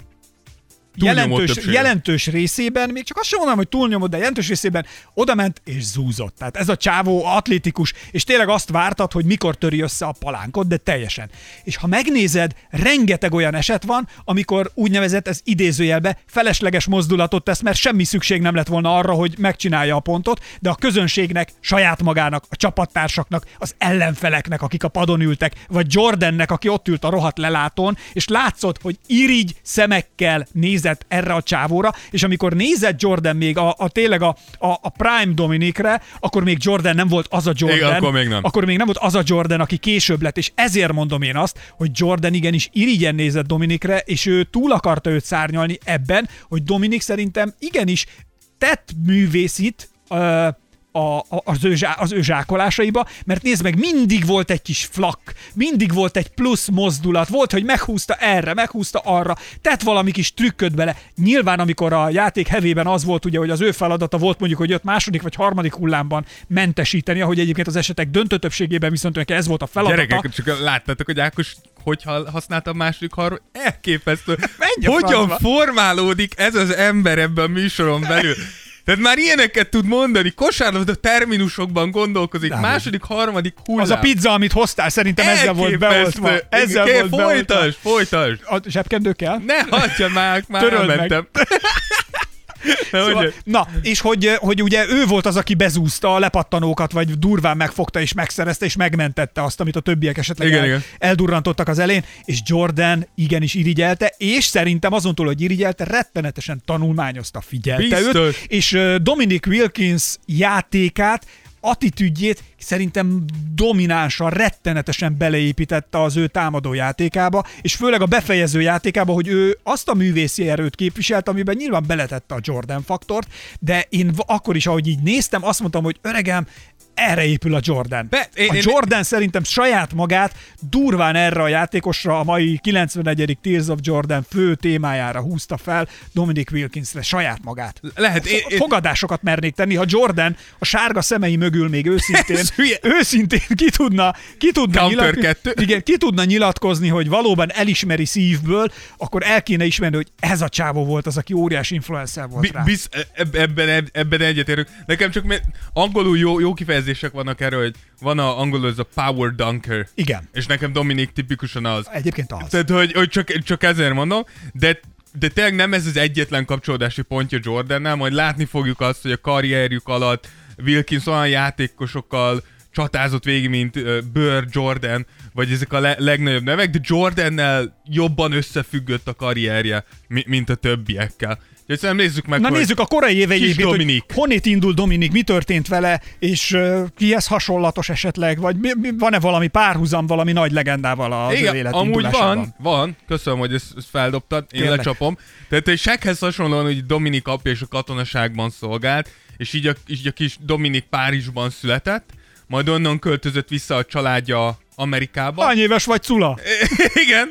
jelentős, jelentős részében, még csak azt sem mondom, hogy túlnyomott, de jelentős részében oda ment és zúzott. Tehát ez a csávó atlétikus, és tényleg azt vártad, hogy mikor töri össze a palánkot, de teljesen. És ha megnézed, rengeteg olyan eset van, amikor úgynevezett, ez idézőjelbe, felesleges mozdulatot tesz, mert semmi szükség nem lett volna arra, hogy megcsinálja a pontot, de a közönségnek, saját magának, a csapattársaknak, az ellenfeleknek, akik a padon ültek, vagy Jordannek, aki ott ült a rohadt lelátón, és látszott, hogy irigy szemekkel nézett erre a csávóra, és amikor nézett Jordan még a, a tényleg a, a, a Prime Dominikre, akkor még Jordan nem volt az a Jordan, Igen, akkor még nem. akkor még nem volt az a Jordan, aki később lett, és ezért mondom én azt, hogy Jordan igenis irigyen nézett Dominikre, és ő túl akarta őt szárnyalni ebben, hogy Dominik szerintem igenis tett művészit, a, a, az, ő, zsá- az ő zsákolásaiba, mert nézd meg, mindig volt egy kis flak, mindig volt egy plusz mozdulat, volt, hogy meghúzta erre, meghúzta arra, tett valami kis trükköt bele. Nyilván, amikor a játék hevében az volt, ugye, hogy az ő feladata volt mondjuk, hogy jött második vagy harmadik hullámban mentesíteni, ahogy egyébként az esetek döntő többségében viszont neki ez volt a feladata. Gyerekek, csak láttátok, hogy Ákos hogy ha- használta a második harmad? Elképesztő. Menj Hogyan francba. formálódik ez az ember ebben a műsoron belül? Tehát már ilyeneket tud mondani, kosárlabda terminusokban gondolkozik, Dávid. második, harmadik hullám. Az a pizza, amit hoztál, szerintem ezzel volt Elképesztő. beoltva. Ezzel Igen, volt beoltva. Folytasd, folytasd. A zsebkendőkkel? Ne hagyja már, már Töröld meg. Na, Szóval, na, és hogy, hogy ugye ő volt az, aki bezúzta a lepattanókat, vagy durván megfogta és megszerezte, és megmentette azt, amit a többiek esetleg Igen, el, igen. eldurrantottak az elén, és Jordan igenis irigyelte, és szerintem azon túl, hogy irigyelte, rettenetesen tanulmányozta, figyelte Biztos. őt, és ö, Dominic Wilkins játékát, attitűdjét szerintem dominánsan, rettenetesen beleépítette az ő támadó játékába, és főleg a befejező játékába, hogy ő azt a művészi erőt képviselt, amiben nyilván beletette a Jordan faktort, de én akkor is, ahogy így néztem, azt mondtam, hogy öregem, erre épül a Jordan. Be- én- a én- Jordan szerintem saját magát durván erre a játékosra a mai 91. Tears of Jordan fő témájára húzta fel Dominic Wilkinsre saját magát. Lehet, én, én, Fogadásokat mernék tenni, ha Jordan a sárga szemei mögül még őszintén, hülye. őszintén ki tudna, ki tudna, kettő. igen, ki tudna nyilatkozni, hogy valóban elismeri szívből, akkor el kéne ismerni, hogy ez a csávó volt az, aki óriási influencer volt rá. biz, eb- ebben, ebben egyetérünk. Nekem csak mert angolul jó, jó kifejezések vannak erről, hogy van a angolul ez a power dunker. Igen. És nekem Dominik tipikusan az. Egyébként az. Tehát, hogy, hogy csak, csak ezért mondom, de de tényleg nem ez az egyetlen kapcsolódási pontja Jordannel, majd látni fogjuk azt, hogy a karrierjük alatt Wilkins olyan játékosokkal csatázott végig, mint Burr, Jordan, vagy ezek a le- legnagyobb nevek, de Jordannel jobban összefüggött a karrierje, mi- mint a többiekkel. Úgyhogy szerintem nézzük meg, Na hogy nézzük a korai évei Kis egyébként, hogy honnét indul Dominik, mi történt vele, és uh, kihez hasonlatos esetleg, vagy mi, mi, van-e valami párhuzam valami nagy legendával ő Igen, élet amúgy van, van, köszönöm, hogy ezt, ezt feldobtad, én Kérlek. lecsapom. Tehát egy Sekhez hasonlóan, hogy Dominik apja és a katonaságban szolgált, és így a, így a kis Dominik Párizsban született, majd onnan költözött vissza a családja Amerikába. Annyi éves vagy, Cula? Igen.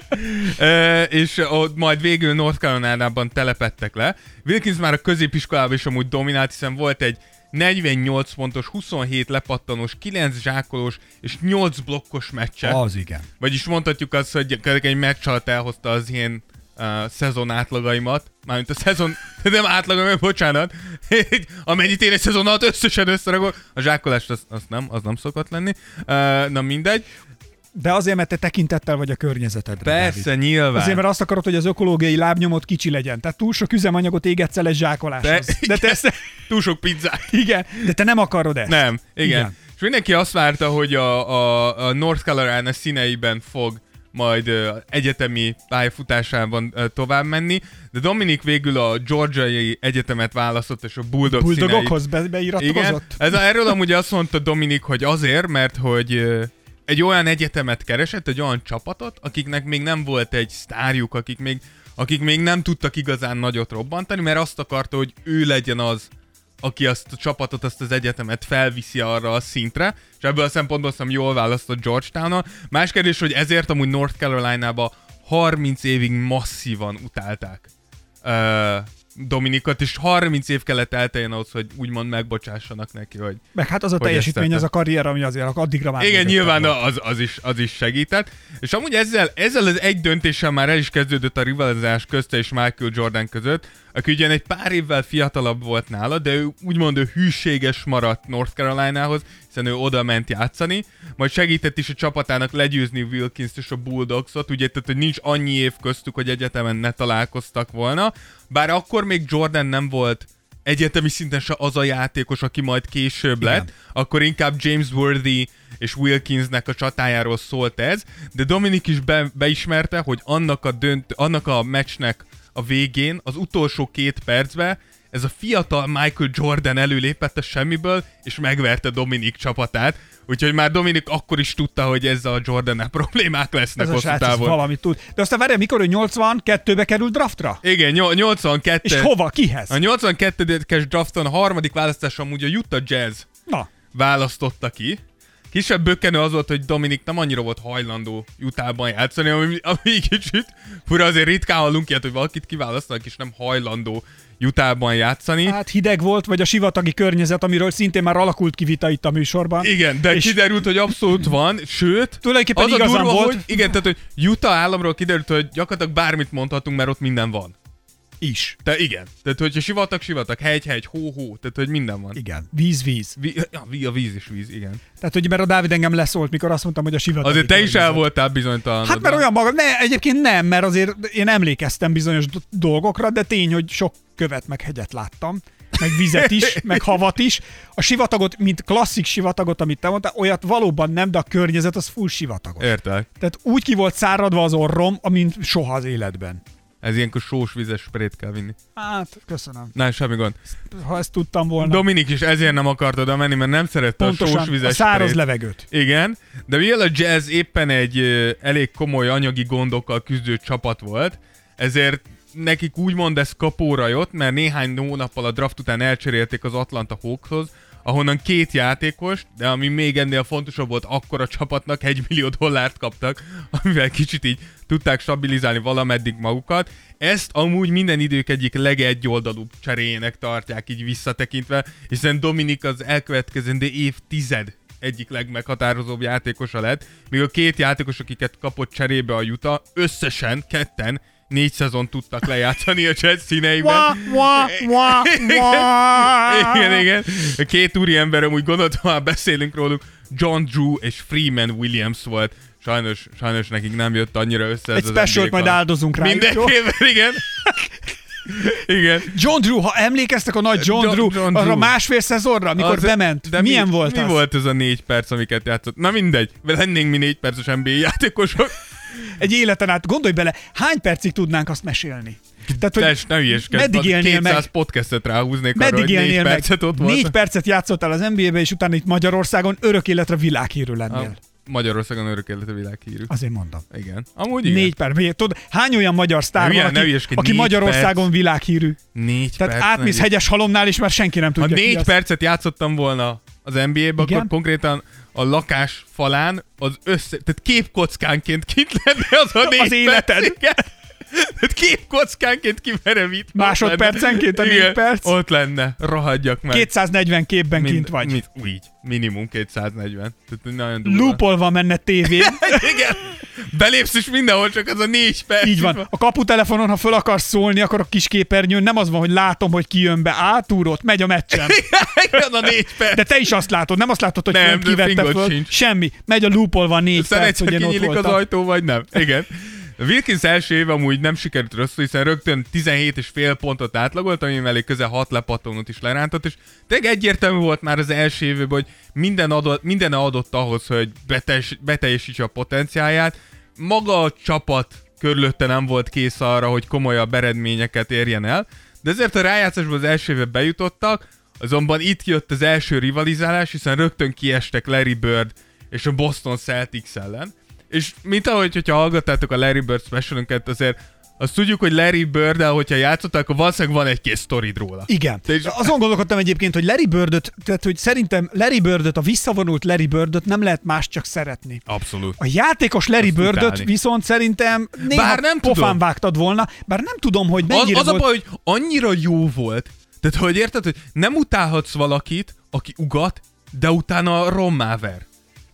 E, és ott majd végül North Carolina-ban telepettek le. Wilkins már a középiskolában is amúgy dominált, hiszen volt egy 48 pontos, 27 lepattanós, 9 zsákolós és 8 blokkos meccse. Az igen. Vagyis mondhatjuk azt, hogy egy meccs alatt elhozta az ilyen uh, szezon átlagaimat. Mármint a szezon, nem átlagaimat, bocsánat. Amennyit én egy szezon alatt összesen összeragol. A zsákolást azt, azt nem, az nem szokott lenni. Uh, na mindegy. De azért, mert te tekintettel vagy a környezetedre. Persze, Dávid. nyilván. Azért, mert azt akarod, hogy az ökológiai lábnyomot kicsi legyen. Tehát túl sok üzemanyagot égetsz el egy zsákoláshoz. De- De te ezt, Túl sok pizzát. igen, de te nem akarod ezt. Nem, igen. Igen. igen. És mindenki azt várta, hogy a, a, a North Carolina színeiben fog majd egyetemi pályafutásában tovább menni, de Dominik végül a Georgiai Egyetemet választott, és a Bulldog színeit Bulldogokhoz Igen, beiratkozott? ez, erről amúgy azt mondta Dominik, hogy azért, mert hogy egy olyan egyetemet keresett, egy olyan csapatot, akiknek még nem volt egy sztárjuk, akik még, akik még nem tudtak igazán nagyot robbantani, mert azt akarta, hogy ő legyen az, aki azt a csapatot, azt az egyetemet felviszi arra a szintre, és ebből a szempontból hiszem jól választott Georgetown-on. Más kérdés, hogy ezért amúgy North Carolina-ba 30 évig masszívan utálták uh, Dominikot, és 30 év kellett elteljen ahhoz, hogy úgymond megbocsássanak neki, hogy... Meg hát az a teljesítmény, az a karrier, ami azért addigra már... Igen, nyilván az, az, is, az is segített. És amúgy ezzel, ezzel az egy döntéssel már el is kezdődött a rivalizás közte és Michael Jordan között, aki ugyan egy pár évvel fiatalabb volt nála, de ő úgymond ő hűséges maradt North Carolinahoz, hiszen ő oda ment játszani, majd segített is a csapatának legyőzni wilkins és a Bulldogsot, ugye, tehát hogy nincs annyi év köztük, hogy egyetemen ne találkoztak volna, bár akkor még Jordan nem volt egyetemi szinten se az a játékos, aki majd később Igen. lett, akkor inkább James Worthy és Wilkinsnek a csatájáról szólt ez, de Dominik is be, beismerte, hogy annak a, dönt, annak a meccsnek a végén, az utolsó két percben ez a fiatal Michael Jordan előlépett a semmiből, és megverte Dominik csapatát, úgyhogy már Dominik akkor is tudta, hogy ezzel a jordan problémák lesznek Ez a hosszú ez távon. valamit tud. De aztán várjál, mikor ő 82-be került draftra? Igen, nyol- 82 És hova? Kihez? A 82-es drafton a harmadik választás amúgy a Utah Jazz Na, választotta ki. Kisebb bökkenő az volt, hogy Dominik nem annyira volt hajlandó Utahban játszani, ami, ami kicsit fura, azért ritkán hallunk ilyet, hogy valakit kiválasztanak, és nem hajlandó Utahban játszani. hát hideg volt, vagy a sivatagi környezet, amiről szintén már alakult ki vita itt a műsorban. Igen, de És- kiderült, hogy abszolút van, sőt, Tulajdonképpen az a durva, volt. hogy igen, tehát, hogy Utah államról kiderült, hogy gyakorlatilag bármit mondhatunk, mert ott minden van. Is. De igen. Tehát, hogyha sivatag, sivatag, hegy, hegy, hó, hó, tehát, hogy minden van. Igen. Víz, víz. Vi, ja, a víz is víz, igen. Tehát, hogy mert a Dávid engem leszólt, mikor azt mondtam, hogy a sivatagi Azért te is el voltál bizonytalan. Hát mert olyan maga, ne, egyébként nem, mert azért én emlékeztem bizonyos do- dolgokra, de tény, hogy sok követ meg hegyet láttam, meg vizet is, meg havat is. A sivatagot, mint klasszik sivatagot, amit te mondtál, olyat valóban nem, de a környezet az full sivatagos. Értek. Tehát úgy ki volt száradva az orrom, amint soha az életben. Ez ilyenkor sós vizes sprét kell vinni. Hát, köszönöm. Na, semmi gond. Ha ezt tudtam volna. Dominik is ezért nem akart oda menni, mert nem szerette a sós vizes a száraz sprét. levegőt. Igen, de mivel a Jazz éppen egy elég komoly anyagi gondokkal küzdő csapat volt, ezért nekik úgymond ez kapóra jött, mert néhány hónappal a draft után elcserélték az Atlanta Hawkshoz, ahonnan két játékos, de ami még ennél fontosabb volt, akkor a csapatnak egy millió dollárt kaptak, amivel kicsit így tudták stabilizálni valameddig magukat. Ezt amúgy minden idők egyik legegyoldalúbb cseréjének tartják így visszatekintve, hiszen Dominik az elkövetkezendő évtized egyik legmeghatározóbb játékosa lett, míg a két játékos, akiket kapott cserébe a Utah, összesen ketten négy szezon tudtak lejátszani a Jazz színeiben. Wah, wah, wah, wah. igen, igen. A két úri ember, amúgy gondoltam, már beszélünk róluk, John Drew és Freeman Williams volt. Sajnos, sajnos nekik nem jött annyira össze ez Egy NBA majd áldozunk rá. Mindenképpen, igen. igen. John Drew, ha emlékeztek a nagy John, John- Drew, John arra Drew. másfél szezonra, amikor Az- bement, de milyen mi, volt mi az? volt ez a négy perc, amiket játszott? Na mindegy, lennénk mi négy perces NBA játékosok. Egy életen át, gondolj bele, hány percig tudnánk azt mesélni? Tehát, hogy Tess, ne hülyeskedj, meddig élnél 200 meg? podcastet ráhúznék arra, meddig hogy négy meg? percet ott volt. Négy percet játszottál az NBA-be, és utána itt Magyarországon örök életre világhírű lennél. Magyarországon örök élet a világhírű. Azért mondom. Igen. Amúgy igen. Négy perc. Tudod, hány olyan magyar sztár van, hülye- ne aki, aki négy Magyarországon perc. világhírű? Négy Tehát perc. átmész ne- hegyes halomnál is, mert senki nem Ha tudja. ki négy percet játszottam volna az NBA-be, akkor konkrétan a lakás falán az össze... Tehát képkockánként kint lenne az a négy Az életed. Igen. Tehát képkockánként kimerevít. Másodpercenként a négy perc? Ott lenne. Rohadjak meg. 240 képben Mind- kint vagy. Mind, úgy. Minimum 240. Tehát nagyon durva. Lúpolva menne tévén. Igen. Belépsz is mindenhol, csak az a négy perc. Így van. A kaputelefonon, ha föl akarsz szólni, akkor a kis képernyőn nem az van, hogy látom, hogy ki jön be, átúrott, megy a meccsen. Igen, a négy perc. De te is azt látod, nem azt látod, hogy Nem, kivette föl. sincs. Semmi. Megy a lúpolva négy Aztán perc, hogy én ott kinyílik az voltam. ajtó, vagy nem. Igen. Wilkins első év amúgy nem sikerült rosszul, hiszen rögtön 17 és fél pontot átlagolt, ami mellé közel 6 lepattonot is lerántott, és tényleg egyértelmű volt már az első évben, hogy minden adott, minden adott ahhoz, hogy beteljes, beteljesítse a potenciáját. Maga a csapat körülötte nem volt kész arra, hogy komolyabb eredményeket érjen el, de ezért a rájátszásban az első évben bejutottak, azonban itt jött az első rivalizálás, hiszen rögtön kiestek Larry Bird és a Boston Celtics ellen. És mint ahogy, hogyha hallgattátok a Larry Bird special azért azt tudjuk, hogy Larry bird hogyha játszott, akkor valószínűleg van egy-két sztorid róla. Igen. Te is... Azon gondolkodtam egyébként, hogy Larry bird tehát hogy szerintem Larry bird a visszavonult Larry bird nem lehet más csak szeretni. Abszolút. A játékos Larry bird viszont szerintem néha bár nem pofán tudom. vágtad volna, bár nem tudom, hogy mennyire az, az volt... a baj, hogy annyira jó volt, tehát hogy érted, hogy nem utálhatsz valakit, aki ugat, de utána rommá ver.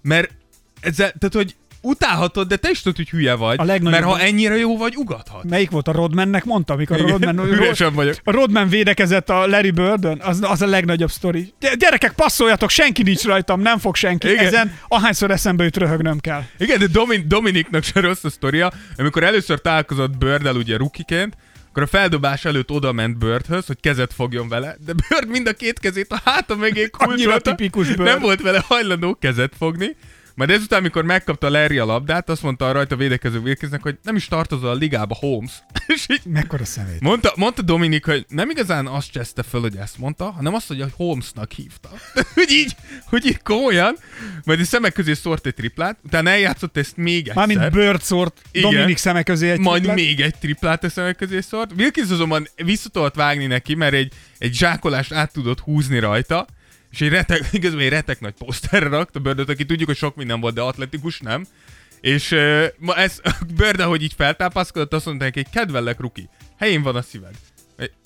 Mert ezzel, tehát hogy utálhatod, de te is tudod, hogy hülye vagy. A mert ha ennyire jó vagy, ugathat. Melyik volt a Rodmannek, mondta, amikor Igen, a Rodman... Üresen vagyok. A Rodman védekezett a Larry Birdön, az, az a legnagyobb sztori. Gyerekek, passzoljatok, senki nincs rajtam, nem fog senki. Igen. Ezen ahányszor eszembe jut, röhögnöm kell. Igen, de Domin- Dominiknak se rossz a sztoria. Amikor először találkozott Birddel ugye rukiként, akkor a feldobás előtt oda ment Birdhöz, hogy kezet fogjon vele, de Bird mind a két kezét a háta mögé kulcsolta. tipikus Bird. Nem volt vele hajlandó kezet fogni, majd ezután, amikor megkapta Larry a labdát, azt mondta a rajta védekező Wilkinsnek, hogy nem is tartozol a ligába, Holmes. és így Mekkora szemét. Mondta, mondta Dominik, hogy nem igazán azt cseszte föl, hogy ezt mondta, hanem azt, hogy a Holmesnak hívta. hogy így, hogy így komolyan. Majd a szemek közé szórt egy triplát, utána eljátszott ezt még egyszer. Mármint Bird szórt Igen. Dominik szemek közé egy Majd triplát. még egy triplát a szemek közé szórt. Wilkins azonban visszatolt vágni neki, mert egy, egy zsákolást át tudott húzni rajta, és egy retek, igazán egy retek nagy poszterre rakt a Birdot, aki tudjuk, hogy sok minden volt, de atletikus nem. És uh, ma ez, Bird, hogy így feltápaszkodott, azt mondta neki, kedvellek, Ruki, helyén van a szíved.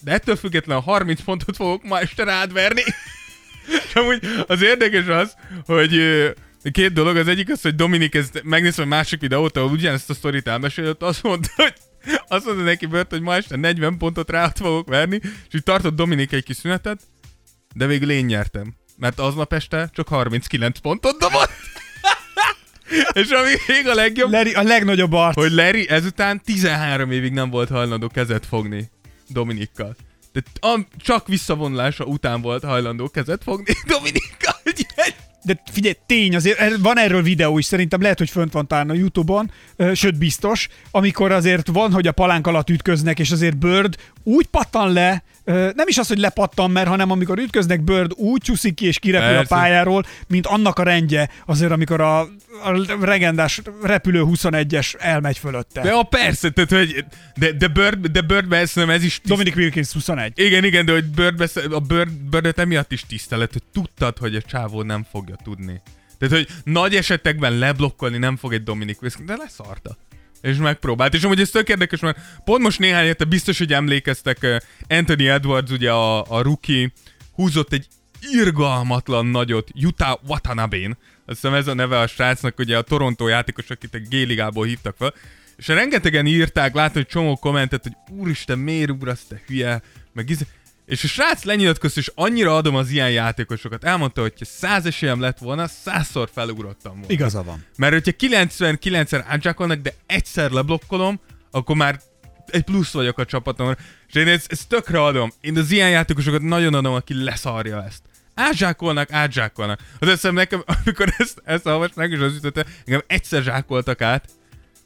De ettől függetlenül 30 pontot fogok ma este rád verni. és amúgy az érdekes az, hogy két dolog, az egyik az, hogy Dominik ezt megnézve a másik videót, ahol ugyanezt a sztorit elmesélt, azt mondta, hogy azt mondta neki Bird, hogy ma este 40 pontot rá fogok verni, és így tartott Dominik egy kis szünetet, de végül én nyertem. Mert aznap este csak 39 pontot dobott. És ami még a legjobb... Larry, a legnagyobb arc. Hogy Larry ezután 13 évig nem volt hajlandó kezet fogni Dominikkal. De csak visszavonulása után volt hajlandó kezet fogni Dominikkal. De figyelj, tény, azért van erről videó is, szerintem lehet, hogy fönt van talán a Youtube-on, sőt biztos, amikor azért van, hogy a palánk alatt ütköznek, és azért Bird úgy pattan le, nem is az, hogy lepattan, mert hanem amikor ütköznek Bird úgy csúszik ki és kirepül Persze. a pályáról, mint annak a rendje, azért amikor a, a regendás repülő 21-es elmegy fölötte. De a persze, tehát, hogy de, de Bird, de Bird ez, ez is... Tiszt... Dominic Wilkins 21. Igen, igen, de hogy Bird, a Bird, Bird emiatt is tisztelet, hogy tudtad, hogy a csávó nem fogja tudni. Tehát, hogy nagy esetekben leblokkolni nem fog egy Dominic Wilkins, de leszarta és megpróbált. És amúgy ez tök érdekes, mert pont most néhány hete biztos, hogy emlékeztek, Anthony Edwards, ugye a, a rookie, húzott egy irgalmatlan nagyot Utah Watanabe-n. Azt hiszem ez a neve a srácnak, ugye a Toronto játékos, akit a G-ligából hívtak fel. És rengetegen írták, látom, hogy csomó kommentet, hogy úristen, miért ugrasz, te hülye, meg izé. És a srác lenyilatkozott, és annyira adom az ilyen játékosokat. Elmondta, hogy ha száz esélyem lett volna, százszor felugrottam volna. Igaza van. Mert hogyha 99-szer átsákolnak, de egyszer leblokkolom, akkor már egy plusz vagyok a csapatomra. És én ezt, ezt tökre adom. Én az ilyen játékosokat nagyon adom, aki leszarja ezt. Átzsákolnak, átzsákolnak. Az eszem nekem, amikor ezt, ezt olvasnak, és az ütötte, engem egyszer zsákoltak át,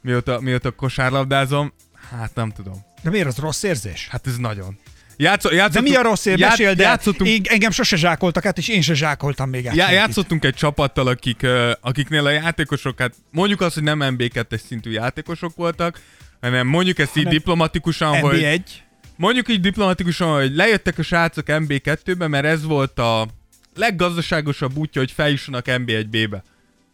mióta, mióta kosárlabdázom, hát nem tudom. De miért az rossz érzés? Hát ez nagyon. Játszó, játszottunk, de mi a rossz ér? Ját, Mesél, de játszottunk, én, engem sose zsákoltak át, és én se zsákoltam még át. Já, játszottunk egy csapattal, akik, akiknél a játékosok, hát mondjuk azt, hogy nem MB2-es szintű játékosok voltak, hanem mondjuk ezt így hanem diplomatikusan, MB1. hogy... Mondjuk így diplomatikusan, hogy lejöttek a srácok MB2-be, mert ez volt a leggazdaságosabb útja, hogy feljussanak MB1-be.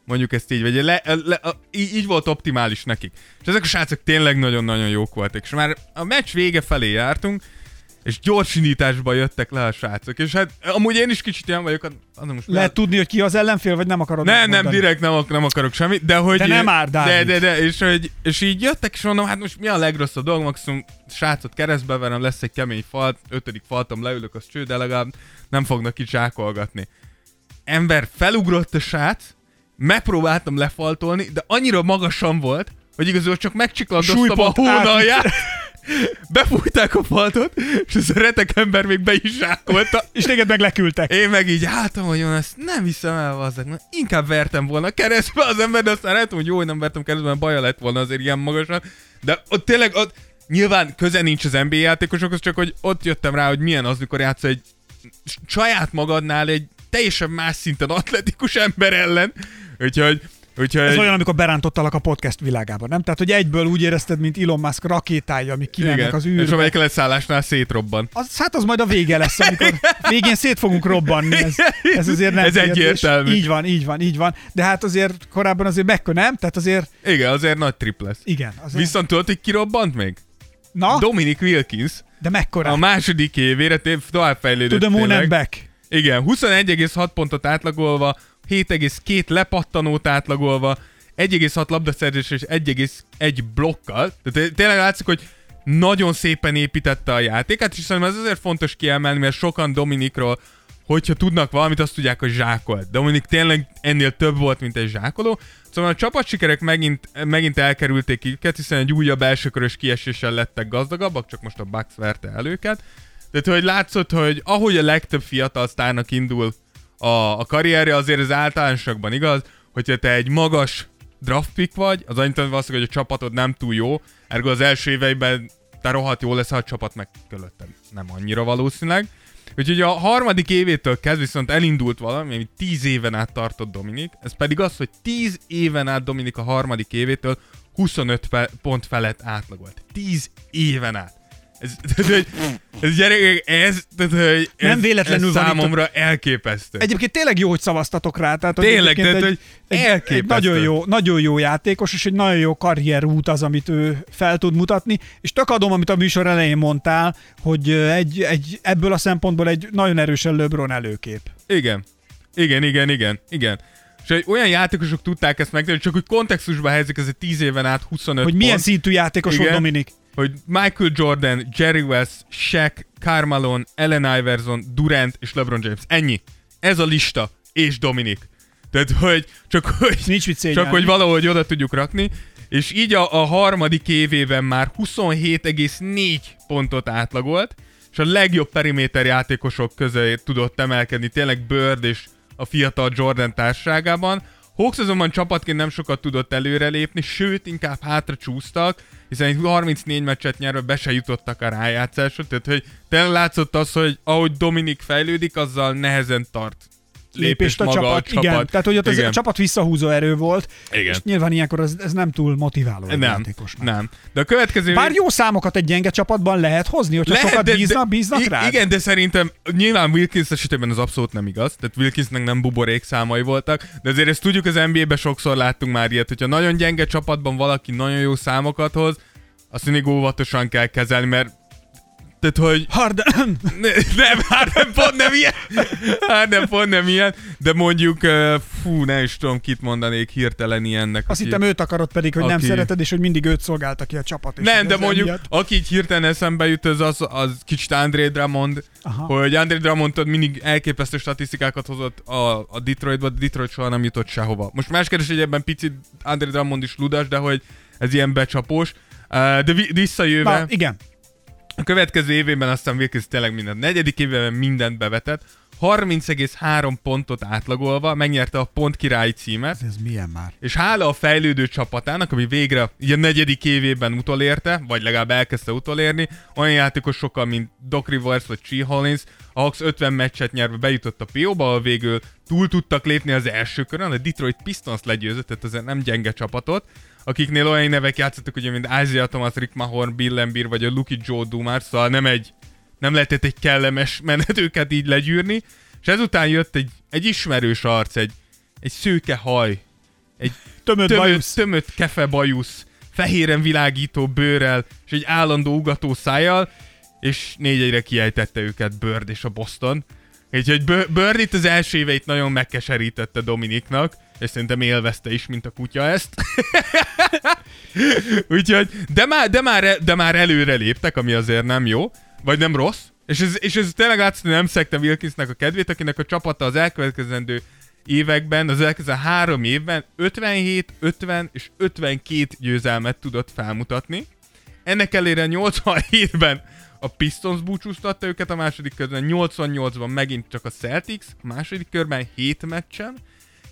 Mondjuk ezt így, vagy le, le, a, így, így volt optimális nekik. És ezek a srácok tényleg nagyon-nagyon jók voltak. És már a meccs vége felé jártunk, és gyorsindításba jöttek le a srácok. És hát amúgy én is kicsit ilyen vagyok, az most Lehet már... tudni, hogy ki az ellenfél, vagy nem akarod Nem, nem, direkt nem, nem akarok semmit, de hogy... De nem ár, De, de, de, és, hogy, és így jöttek, és mondom, hát most mi a legrosszabb dolog, maximum srácot keresztbe verem, lesz egy kemény fal, ötödik faltom leülök, az cső, de legalább nem fognak itt zsákolgatni. Ember felugrott a srác, megpróbáltam lefaltolni, de annyira magasan volt, hogy igazából csak megcsiklandoztam a hónalját. Befújták a faltot, és ez a retek ember még be is zsákolta. és téged meg leküldtek. Én meg így álltam, hogy ezt nem hiszem el, azzak. Inkább vertem volna keresztbe az ember, de aztán rájöttem, hogy jó, hogy nem vertem keresztbe, mert baja lett volna azért ilyen magasan. De ott tényleg, ott nyilván köze nincs az NBA játékosokhoz, csak hogy ott jöttem rá, hogy milyen az, mikor játsz egy saját magadnál egy teljesen más szinten atletikus ember ellen, úgyhogy Úgyhogy... Ez olyan, amikor berántottalak a podcast világába, nem? Tehát, hogy egyből úgy érezted, mint Elon Musk rakétája, ami kimennek az űrbe. És amelyik leszállásnál szétrobban. Az, hát az majd a vége lesz, amikor végén szét fogunk robbanni. Ez, ez azért nem Ez egyértelmű. Így van, így van, így van. De hát azért korábban azért meg, nem? Tehát azért... Igen, azért nagy trip lesz. Igen. Azért... Viszont tudod, hogy kirobbant még? Na? Dominic Wilkins. De mekkora? A második évére tovább fejlődött. To the moon and back. Igen, 21,6 pontot átlagolva, 7,2 lepattanót átlagolva, 1,6 labdaszerzés és 1,1 blokkal. Tehát tényleg látszik, hogy nagyon szépen építette a játékát, és szerintem ez azért fontos kiemelni, mert sokan Dominikról, hogyha tudnak valamit, azt tudják, hogy zsákolt. Dominik tényleg ennél több volt, mint egy zsákoló. Szóval a csapatsikerek megint, megint elkerülték őket, hiszen egy újabb elsőkörös kieséssel lettek gazdagabbak, csak most a Bucks verte el őket. Tehát, hogy látszott, hogy ahogy a legtöbb fiatal sztárnak indul a, a karrierje azért az általánosakban igaz, hogyha te egy magas draft pick vagy, az annyit valószínűleg, hogy a csapatod nem túl jó, ergo az első éveiben te rohadt jó lesz, ha a csapat meg körülötted nem annyira valószínűleg. Úgyhogy a harmadik évétől kezdve viszont elindult valami, ami 10 éven át tartott Dominik, ez pedig az, hogy 10 éven át Dominik a harmadik évétől 25 pe- pont felett átlagolt. 10 éven át. Ez, tehát, hogy, ez gyerek, ez, tehát, hogy ez, nem véletlenül ez van számomra itt a... elképesztő. Egyébként tényleg jó, hogy szavaztatok rá. Tehát, tényleg, tehát, egy, hogy elképesztő. Egy nagyon, jó, nagyon jó játékos, és egy nagyon jó karrierút az, amit ő fel tud mutatni, és tök adom, amit a műsor elején mondtál, hogy egy, egy, ebből a szempontból egy nagyon erősen LeBron előkép. Igen. Igen, igen, igen, igen. És hogy olyan játékosok tudták ezt megtenni, csak hogy kontextusba helyezik ez egy 10 éven át 25 Hogy milyen szintű játékos volt Dominik hogy Michael Jordan, Jerry West, Shaq, Carmelo, Allen Iverson, Durant és LeBron James. Ennyi. Ez a lista. És Dominik. Tehát, hogy csak hogy, Nincs mit csak hogy valahogy oda tudjuk rakni. És így a, a harmadik évében már 27,4 pontot átlagolt, és a legjobb periméter játékosok közé tudott emelkedni, tényleg Bird és a fiatal Jordan társaságában. Hawks azonban csapatként nem sokat tudott előrelépni, sőt, inkább hátra csúsztak, hiszen 34 meccset nyerve be se jutottak a rájátszásra, tehát hogy tényleg látszott az, hogy ahogy Dominik fejlődik, azzal nehezen tart lépést a, csapat, a csapat. Igen, tehát hogy ott igen. Ez a csapat visszahúzó erő volt, igen. és nyilván ilyenkor ez, ez nem túl motiváló nem, játékosnak. Nem, de a következő... Bár jó számokat egy gyenge csapatban lehet hozni, hogyha lehet, sokat de, bíznak, bíznak de, rá. Igen, de szerintem nyilván Wilkins esetében az abszolút nem igaz, tehát Wilkinsnek nem buborék számai voltak, de azért ezt tudjuk az NBA-ben sokszor láttunk már ilyet, hogyha nagyon gyenge csapatban valaki nagyon jó számokat hoz, azt mindig óvatosan kell kezelni, mert tehát, hogy... Harden! Ne, nem, Harden pont nem ilyen. Harden pont nem ilyen, de mondjuk, fú, nem is tudom, kit mondanék hirtelen ilyennek. Azt aki, hittem őt akarod pedig, hogy aki... nem szereted, és hogy mindig őt szolgálta ki a csapat. És nem, de mondjuk, miatt... aki így hirtelen eszembe jut, az, az, az kicsit André Drummond, Aha. hogy André Drummond mindig elképesztő statisztikákat hozott a, a Detroitba, de Detroit soha nem jutott sehova. Most más kérdés, hogy ebben picit André Drummond is ludas, de hogy ez ilyen becsapós. De visszajöve... Na, igen. A következő évében aztán Wilkins tényleg mindent. Negyedik évben mindent bevetett. 30,3 pontot átlagolva megnyerte a pont királyi címet. Ez milyen már? És hála a fejlődő csapatának, ami végre ugye negyedik évében utolérte, vagy legalább elkezdte utolérni, olyan játékosokkal, mint Doc Rivers vagy Chi Hollins, a Hawks 50 meccset nyerve bejutott a PO-ba, ahol végül túl tudtak lépni az első körön, a Detroit Pistons legyőzött, tehát azért nem gyenge csapatot akiknél olyan nevek játszottak, ugye, mint Isaiah Thomas, Rick Mahorn, Bill Lambir, vagy a Lucky Joe Dumar, szóval nem egy, nem lehetett egy kellemes menet őket így legyűrni, és ezután jött egy, egy ismerős arc, egy, egy szőke haj, egy tömött, tömött, bajusz. tömött kefe bajusz, fehéren világító bőrrel, és egy állandó ugató szájjal, és négy egyre kiejtette őket Bird és a Boston. Úgyhogy Bird itt az első éveit nagyon megkeserítette Dominiknak, és szerintem élvezte is, mint a kutya ezt. Úgyhogy, de már, de, már, de már előre léptek, ami azért nem jó, vagy nem rossz. És ez, és ez tényleg látszik, nem szekte Wilkinsnek a kedvét, akinek a csapata az elkövetkezendő években, az elkezdő három évben 57, 50 és 52 győzelmet tudott felmutatni. Ennek elére 87-ben a Pistons búcsúztatta őket a második körben, 88-ban megint csak a Celtics, a második körben 7 meccsen,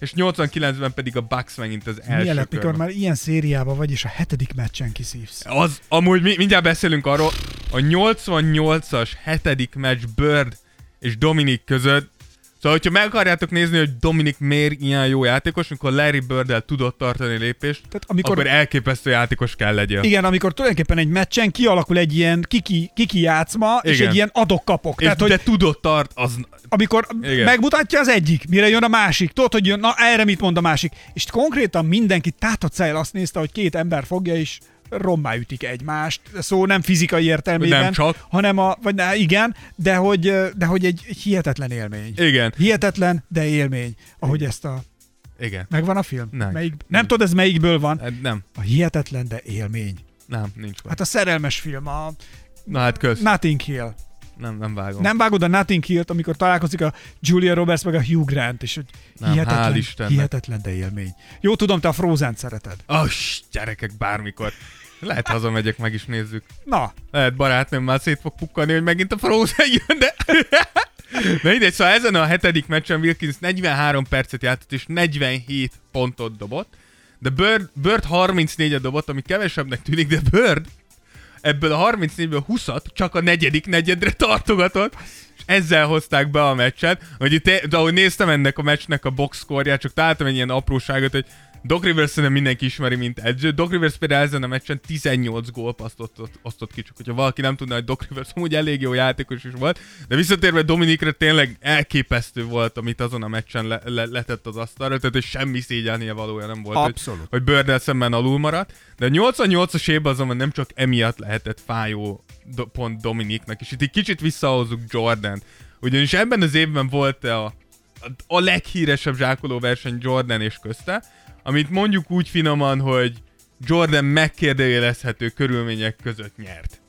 és 89-ben pedig a Bucks megint az első Milyen lett, mikor már ilyen szériában vagy, és a hetedik meccsen kiszívsz. Az, amúgy mi, mindjárt beszélünk arról, a 88-as hetedik meccs Bird és Dominik között, Szóval, hogyha meg akarjátok nézni, hogy Dominik miért ilyen jó játékos, amikor Larry bird tudott tartani lépést, Tehát amikor- akkor elképesztő játékos kell legyen. Igen, amikor tulajdonképpen egy meccsen kialakul egy ilyen kiki, kiki játszma, és Igen. egy ilyen adok-kapok. És Tehát, hogy de tudott tart, az... amikor Igen. megmutatja az egyik, mire jön a másik, tudod, hogy jön, na erre mit mond a másik. És konkrétan mindenki tátott szájjal azt nézte, hogy két ember fogja, és rommá ütik egymást. Szó nem fizikai értelmében, Nem csak. hanem a, vagy ne, igen, de hogy, de hogy egy, hihetetlen élmény. Igen. Hihetetlen, de élmény. Ahogy ezt a... Igen. Megvan a film? Nem. Melyik, nem tudod, ez melyikből van? Hát Nem, A hihetetlen, de élmény. nem, nincs van. Hát a szerelmes film, a Na hát kösz. Nothing Hill. Nem, nem vágom. Nem vágod a Nothing Hill-t, amikor találkozik a Julia Roberts meg a Hugh Grant, és hogy Nem, hihetetlen, hihetetlen, de élmény. Jó, tudom, te a Frozen szereted. Oh, gyerekek, bármikor. Lehet hazamegyek, meg is nézzük. Na, Lehet barátnőm már szét fog pukkani, hogy megint a Frozen jön, de... Na mindegy, szóval ezen a hetedik meccsen Wilkins 43 percet játszott, és 47 pontot dobott. De Bird, Bird 34 dobott, ami kevesebbnek tűnik, de Bird ebből a 34-ből 20-at csak a negyedik negyedre tartogatott, és ezzel hozták be a meccset. Hogy itt, de ahogy néztem ennek a meccsnek a boxscore csak találtam egy ilyen apróságot, hogy Doc Rivers szerintem mindenki ismeri, mint edző. Doc Rivers például ezen a meccsen 18 gólpaszt osztott, osztott ki, csak hogyha valaki nem tudna, hogy Doc Rivers amúgy elég jó játékos is volt. De visszatérve Dominikre tényleg elképesztő volt, amit azon a meccsen le, le, letett az asztalra, tehát hogy semmi szégyelnie valója nem volt, Abszolút. hogy, hogy Birdel szemben alul maradt. De a 88-as évben azonban nem csak emiatt lehetett fájó do, pont Dominiknak, és itt egy kicsit visszahozzuk Jordan. Ugyanis ebben az évben volt a, a, a leghíresebb zsákoló verseny Jordan és közte, amit mondjuk úgy finoman, hogy Jordan megkérdőjelezhető körülmények között nyert.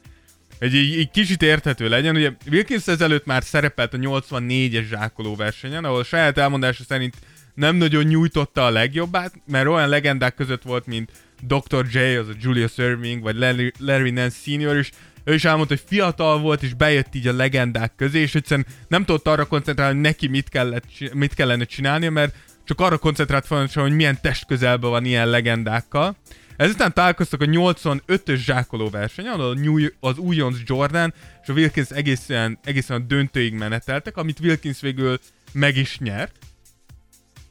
Egy, egy, egy kicsit érthető legyen, ugye Wilkins ezelőtt már szerepelt a 84-es zsákoló versenyen, ahol saját elmondása szerint nem nagyon nyújtotta a legjobbát, mert olyan legendák között volt, mint Dr. J, az a Julius Irving, vagy Larry, Larry Nance Senior, és ő is elmondta, hogy fiatal volt, és bejött így a legendák közé, és egyszerűen nem tudott arra koncentrálni, hogy neki mit, kellett, mit kellene csinálnia, mert csak arra koncentrált folyamatosan, hogy milyen testközelben van ilyen legendákkal. Ezután találkoztak a 85-ös zsákoló verseny, ahol az újonc Jordan és a Wilkins egészen, egészen a döntőig meneteltek, amit Wilkins végül meg is nyert.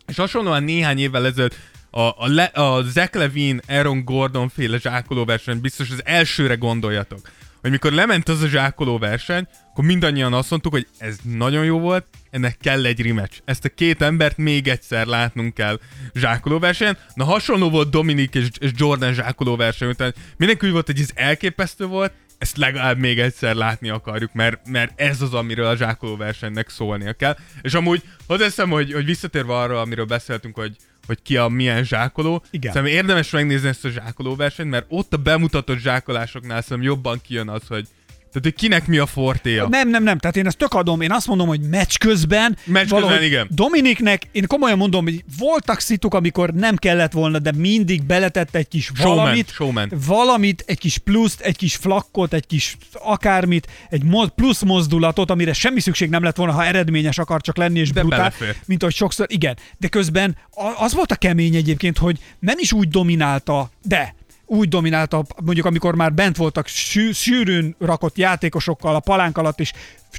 És hasonlóan néhány évvel ezelőtt a, a, Le, a Zach Levine, Aaron Gordon féle zsákoló verseny, biztos az elsőre gondoljatok. Hogy mikor lement az a zsákoló verseny, akkor mindannyian azt mondtuk, hogy ez nagyon jó volt, ennek kell egy rematch. Ezt a két embert még egyszer látnunk kell zsákoló versenyen. Na hasonló volt Dominik és, és Jordan zsákoló verseny után. Mindenki úgy volt, hogy ez elképesztő volt, ezt legalább még egyszer látni akarjuk, mert, mert ez az, amiről a zsákoló versenynek szólnia kell. És amúgy hozzáteszem, hogy, hogy visszatérve arra, amiről beszéltünk, hogy, hogy ki a milyen zsákoló, Igen. szerintem érdemes megnézni ezt a zsákoló versenyt, mert ott a bemutatott zsákolásoknál szerintem jobban kijön az, hogy tehát, hogy kinek mi a fortéja. Nem, nem, nem, tehát én ezt tök adom, én azt mondom, hogy meccs közben, Meccs közben, igen. Dominiknek, én komolyan mondom, hogy voltak szituk, amikor nem kellett volna, de mindig beletett egy kis Showman, valamit, showman. valamit, egy kis pluszt, egy kis flakkot, egy kis akármit, egy plusz mozdulatot, amire semmi szükség nem lett volna, ha eredményes akar csak lenni és De brutál, belefér. mint ahogy sokszor, igen. De közben az volt a kemény egyébként, hogy nem is úgy dominálta, de úgy dominálta, mondjuk amikor már bent voltak sű, sűrűn rakott játékosokkal a palánk alatt, és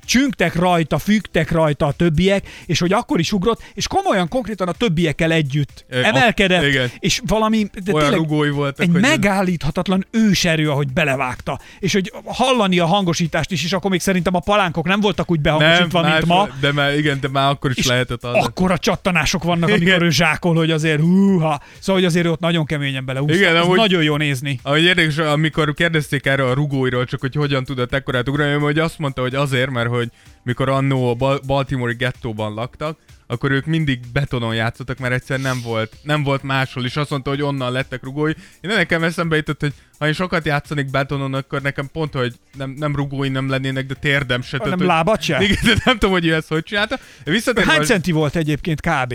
csüngtek rajta, fügtek rajta a többiek, és hogy akkor is ugrott, és komolyan, konkrétan a többiekkel együtt Ö, a- emelkedett, igen. és valami, de Olyan tényleg rugói voltak, egy hogy ez- megállíthatatlan őserő, ahogy belevágta, és hogy hallani a hangosítást is, és akkor még szerintem a palánkok nem voltak úgy behangosítva, nem, mint ma, De már, igen, de már akkor is és lehetett az. akkora csattanások vannak, amikor Igen. ő zsákol, hogy azért húha. Szóval, hogy azért ott nagyon keményen beleúszta. Igen, Ez amúgy- nagyon jó nézni. Ahogy érdekes, amikor kérdezték erről a rugóiról, csak hogy hogyan tudott ekkorát ugrani, hogy azt mondta, hogy azért, mert hogy mikor annó a Bal- Baltimore-i gettóban laktak, akkor ők mindig betonon játszottak, mert egyszer nem volt, nem volt máshol, és azt mondta, hogy onnan lettek rugói. Én nekem eszembe jutott, hogy ha én sokat játszanék betonon, akkor nekem pont, hogy nem, nem rugói nem lennének, de térdem se. Nem tehát, hogy- lábad se? Igen, de nem tudom, hogy ő ezt hogy csinálta. Visszatérve, Hány centi volt egyébként kb?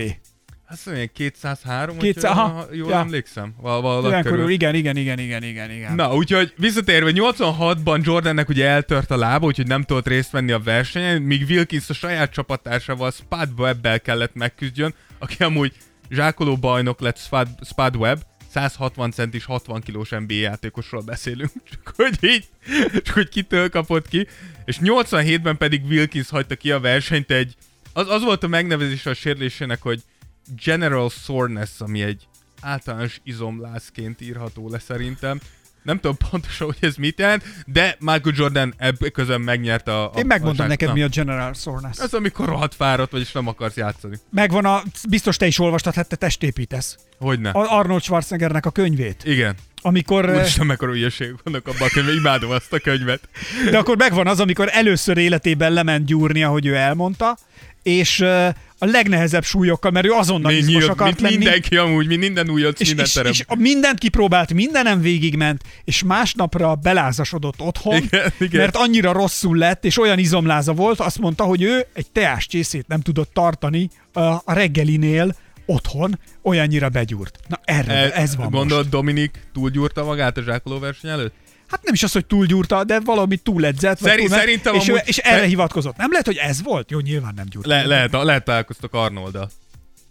Azt mondja, 203, 200, hogyha aha, jól ja. emlékszem. Val- valahol körül. igen, igen, igen, igen, igen, igen. Na, úgyhogy visszatérve, 86-ban Jordannek ugye eltört a lába, úgyhogy nem tudott részt venni a versenyen, míg Wilkins a saját csapattársával Spud Webb-bel kellett megküzdjön, aki amúgy zsákoló bajnok lett Spud, Spud Webb, 160 centis, 60 kilós NBA játékosról beszélünk, csak hogy így, csak hogy kitől kapott ki, és 87-ben pedig Wilkins hagyta ki a versenyt egy az, az volt a megnevezés a sérülésének, hogy General Soreness, ami egy általános izomlászként írható le szerintem. Nem tudom pontosan, hogy ez mit jelent, de Michael Jordan ebből közben megnyerte a... a Én megmondom a neked, Na. mi a General Soreness. Ez amikor rohadt fáradt vagy, és nem akarsz játszani. Megvan a, biztos te is olvastad, hát te testépítesz. Hogyne. A Arnold Schwarzeneggernek a könyvét. Igen. Amikor, eh, Úristen, mekkora hülyeségek vannak abban a könyvben, imádom azt a könyvet. de akkor megvan az, amikor először életében lement gyúrni, ahogy ő elmondta, és a legnehezebb súlyokkal, mert ő azonnal Mint, izmos akart mint lenni. mindenki amúgy, mint minden újonc, és, minden és, terem. és mindent kipróbált, mindenem végigment, és másnapra belázasodott otthon, Igen, igen. mert annyira rosszul lett, és olyan izomláza volt, azt mondta, hogy ő egy teás csészét nem tudott tartani a, reggelinél otthon, olyannyira begyúrt. Na erre, ez, ez van Gondolod, most. Dominik túlgyúrta magát a zsákoló verseny előtt? Hát nem is az, hogy túlgyúrta, de valami túledzett. Szerint- túl, szerintem és, amúgy- és erre hivatkozott. Nem lehet, hogy ez volt? Jó, nyilván nem gyúrt. Le, lehet, lehet találkoztok Arnolddal.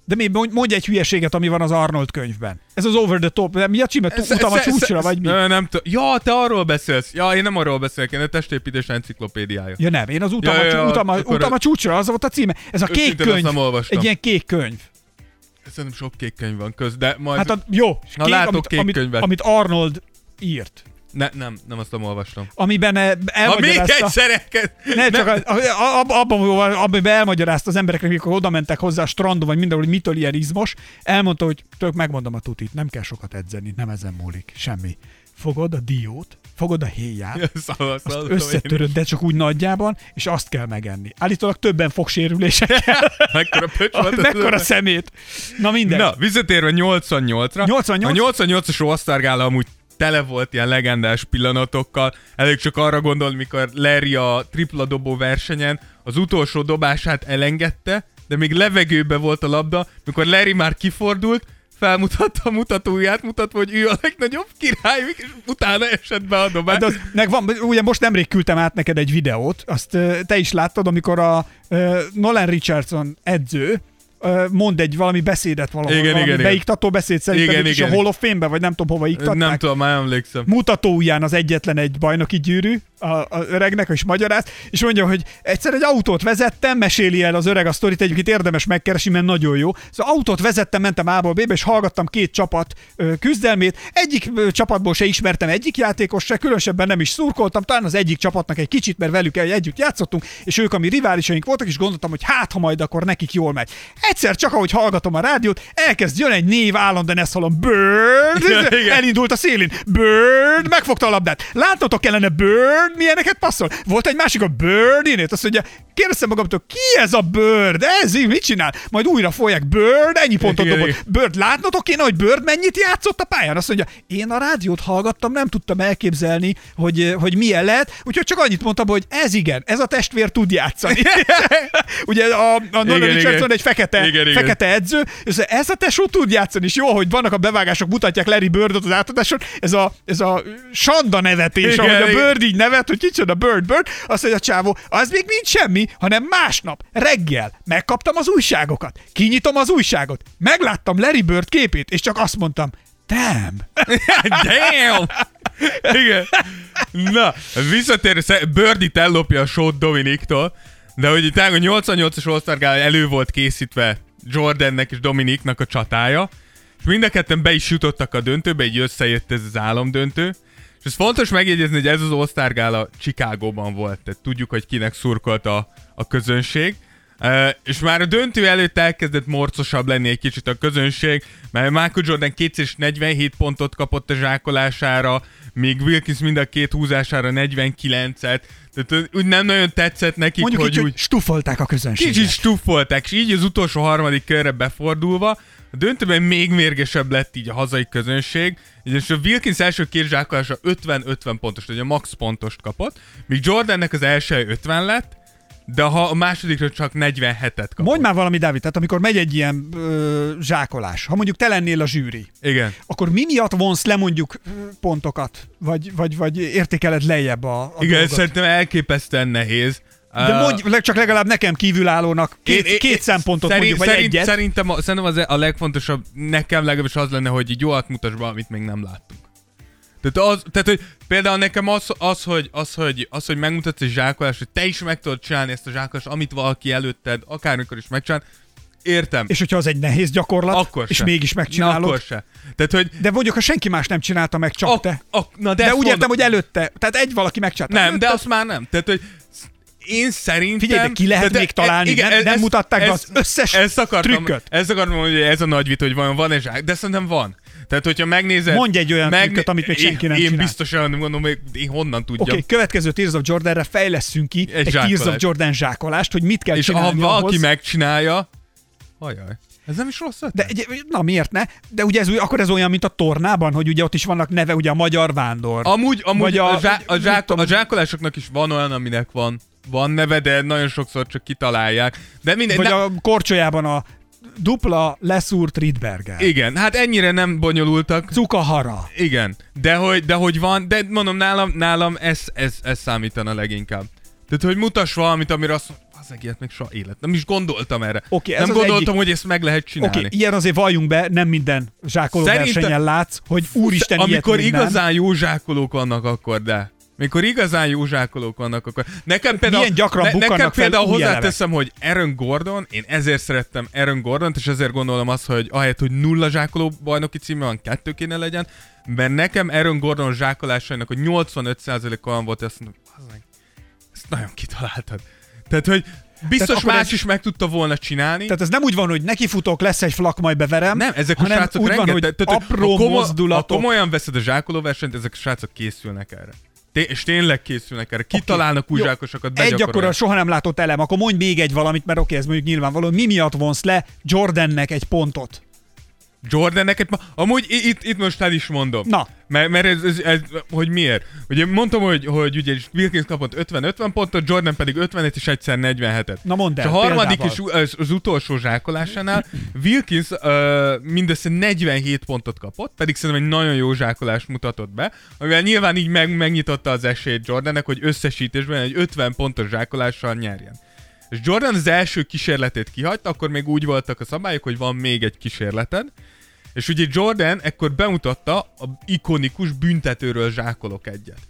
De még mondj, egy hülyeséget, ami van az Arnold könyvben. Ez az over the top. Mi a? Ez- Utam a csúcsra, vagy mi? Nem, nem ja, te arról beszélsz. Ja, én nem arról beszélek, én a testépítés enciklopédiája. Ja nem, én az utam, Ja, ja, ja, utam, a, utam a csúcsra, az volt a címe. Ez a kék könyv. nem olvastam. Egy ilyen kék könyv. Szerintem sok kék könyv van köz, de majd... Hát a, jó, kék, látok amit, kék amit, könyvet. amit Arnold írt. Ne, nem, nem azt nem olvastam. Amiben eh, Ha még elmagyarázta... egyszer elkezd... Ne, csak a, a, a, abban, amiben elmagyarázta az embereknek, amikor oda mentek hozzá a strandon, vagy mindenhol, hogy mitől ilyen izmos, elmondta, hogy tök megmondom a tutit, nem kell sokat edzeni, nem ezen múlik, semmi. Fogod a diót, fogod a héját, Szóval, azt szóval, összetöröd, de csak úgy nagyjában, és azt kell megenni. Állítólag többen fog sérülésekkel, Mekkora pöcs volt mekkora szemét. Na minden. Na, visszatérve 88-ra. 88? A 88-as All-Star Gála amúgy tele volt ilyen legendás pillanatokkal. Elég csak arra gondol, mikor Larry a tripla dobó versenyen az utolsó dobását elengedte, de még levegőbe volt a labda, mikor Larry már kifordult, felmutatta a mutatóját, mutatva, hogy ő a legnagyobb király, és utána esett be a dobás. Hát meg van, ugye most nemrég küldtem át neked egy videót, azt te is láttad, amikor a Nolan Richardson edző mond egy valami beszédet valahol, Igen, valami igen, beiktató beszéd szerintem Igen, igen, is a Hall of Fame-be, vagy nem tudom hova iktatták. nem tudom, már emlékszem. mutatóujján az egyetlen egy bajnoki gyűrű a, a öregnek, és magyaráz, és mondja, hogy egyszer egy autót vezettem, meséli el az öreg a sztorit, egyébként érdemes megkeresni, mert nagyon jó. Szóval autót vezettem, mentem A-ból B-be, és hallgattam két csapat ö, küzdelmét. Egyik ö, csapatból se ismertem egyik játékos, se különösebben nem is szurkoltam, talán az egyik csapatnak egy kicsit, mert velük el- együtt játszottunk, és ők a mi riválisaink voltak, és gondoltam, hogy hát, ha majd akkor nekik jól megy. Egyszer csak, ahogy hallgatom a rádiót, elkezd jön egy név, állandóan ezt hallom, Bird, igen. elindult a szélén, Bird, megfogta a labdát. Látnotok kellene Bird, milyeneket passzol. Volt egy másik a Bird, én azt mondja, kérdeztem magamtól, ki ez a Bird? Ez így mit csinál? Majd újra folyják Bird, ennyi pontot Igen, dobott. Bird, látnotok kéne, hogy Bird mennyit játszott a pályán? Azt mondja, én a rádiót hallgattam, nem tudtam elképzelni, hogy, hogy milyen lehet, úgyhogy csak annyit mondtam, hogy ez igen, ez a testvér tud játszani. Ugye a, a Nolan Richardson egy fekete, Igen, igen. fekete edző, és ez a tesó tud játszani, és jó, hogy vannak a bevágások, mutatják Larry Birdot az átadáson, ez a, ez a sanda nevetés, Igen, ahogy a igen. Bird így nevet, hogy kicsoda Bird, Bird, azt mondja a csávó, az még nincs semmi, hanem másnap, reggel, megkaptam az újságokat, kinyitom az újságot, megláttam Larry Bird képét, és csak azt mondtam, damn. Damn! Igen. Na, visszatérő, Birdit ellopja a sót Dominiktól, de hogy itt a 88-as All-Star Gala elő volt készítve Jordannek és Dominiknak a csatája, és mind a ketten be is jutottak a döntőbe, így összejött ez az álomdöntő, és ez fontos megjegyezni, hogy ez az All-Star Gala Chicagóban volt, tehát tudjuk, hogy kinek szurkolt a, a közönség, Uh, és már a döntő előtt elkezdett morcosabb lenni egy kicsit a közönség, mert Michael Jordan 247 pontot kapott a zsákolására, míg Wilkins mind a két húzására 49-et, tehát úgy nem nagyon tetszett nekik, Mondjuk hogy így, úgy hogy stufolták a közönséget. kicsit stuffolták, és így az utolsó harmadik körre befordulva, a döntőben még mérgesebb lett így a hazai közönség, és a Wilkins első két zsákolása 50-50 pontos, a max pontost kapott, míg Jordannek az első 50 lett, de ha a másodikra csak 47-et kapott. Mondj már valami, Dávid, tehát amikor megy egy ilyen ö, zsákolás, ha mondjuk te lennél a zsűri, Igen. akkor mi miatt vonsz le mondjuk pontokat, vagy, vagy, vagy értékeled lejjebb a, a Igen, dolgot? szerintem elképesztően nehéz. De mondj csak legalább nekem kívülállónak két, én- én- két szempontot szerint, mondjuk, vagy szerint, egyet. Szerintem, a, szerintem az a legfontosabb, nekem legalábbis az lenne, hogy egy jó mutasd be, amit még nem láttunk. Tehát, az, tehát hogy például nekem az, az, hogy, az, hogy, az, hogy megmutatsz egy zsákolást, hogy te is meg tudod csinálni ezt a zsákolást, amit valaki előtted, akármikor is megcsinál, értem. És hogyha az egy nehéz gyakorlat, akkor és se. mégis Na, megcsinálod. akkor se. Tehát, hogy De mondjuk, ha senki más nem csinálta meg, csak ak, te. ak, na de, De, ezt úgy értem, mondom- hogy előtte. Tehát egy valaki megcsinálta. Nem, előtte, de azt már nem. Tehát, hogy én szerintem... Figyelj, de ki lehet de- még találni, nem- ez- nem mutatták be ez- az összes ezt akartam, trükköt. Ezt akartam mondani, hogy ez a nagy vita, hogy vajon van-e zsák, de szerintem van. Tehát, hogyha megnézed... Mondj egy olyan trükköt, amit még senki én, nem Én csinált. biztosan nem gondolom, hogy én honnan tudjam. Oké, okay, következő Tears of Jordanre fejleszünk ki egy, egy Tears of. Jordan zsákolást, hogy mit kell És ha csinálni valaki ahhoz. megcsinálja, hajaj, ez nem is rossz De ötlet. egy, na miért ne? De ugye ez, akkor ez olyan, mint a tornában, hogy ugye ott is vannak neve, ugye a magyar vándor. Amúgy, amúgy Vagy a, a- zsá, a, zsák, a zsákolásoknak is van olyan, aminek van van neve, de nagyon sokszor csak kitalálják. De mindegy, Vagy ne, a korcsolyában a dupla leszúrt Rydberger. igen, hát ennyire nem bonyolultak. Cukahara. Igen, de hogy, de hogy van, de mondom, nálam, nálam ez, ez, ez számítana leginkább. Tehát, hogy mutass valamit, amire azt az ilyet még soha élet. Nem is gondoltam erre. Oké, ez nem gondoltam, egyik- hogy ezt meg lehet csinálni. okay, ilyen azért valljunk be, nem minden zsákoló Szerintem- versenyen látsz, hogy úristen, Amikor nem. igazán jó zsákolók vannak, akkor de. Mikor igazán jó zsákolók vannak, akkor... Nekem például, Milyen gyakran bukkannak nekem például hozzáteszem, hogy Aaron Gordon, én ezért szerettem Aaron Gordon-t, és ezért gondolom azt, hogy ahelyett, hogy nulla zsákoló bajnoki címe van, kettő kéne legyen, mert nekem Aaron Gordon zsákolásainak a 85% olyan volt, azt mondom, "Az meg, ezt nagyon kitaláltad. Tehát, hogy biztos akkor más ez- is meg tudta volna csinálni. Tehát ez nem úgy van, hogy nekifutok, lesz egy flak, majd beverem, Nem, ezek a srácok úgy van, hogy rengeteg, tehát, apró komo- mozdulatok. Ha komolyan veszed a zsákolóversenyt, ezek a srácok készülnek erre. Té- és tényleg készülnek erre. Kitalálnak új Jó. zsákosokat, Egy akkor a begyakorolják. soha nem látott elem, akkor mondj még egy valamit, mert oké, ez mondjuk nyilvánvaló. Mi miatt vonsz le Jordannek egy pontot? Jordannek egy... ma- Amúgy itt, itt most el is mondom. Na. Mert, mert ez, ez, ez, hogy miért? Ugye mondtam, hogy, hogy ugye Wilkins kapott 50-50 pontot, Jordan pedig 50 és egyszer 47-et. Na mondd És el, a harmadik és az, az utolsó zsákolásánál Wilkins uh, mindössze 47 pontot kapott, pedig szerintem egy nagyon jó zsákolást mutatott be, amivel nyilván így meg, megnyitotta az esélyt Jordannek, hogy összesítésben egy 50 pontos zsákolással nyerjen. És Jordan az első kísérletét kihagyta, akkor még úgy voltak a szabályok, hogy van még egy kísérleted, és ugye Jordan ekkor bemutatta a ikonikus büntetőről zsákolok egyet.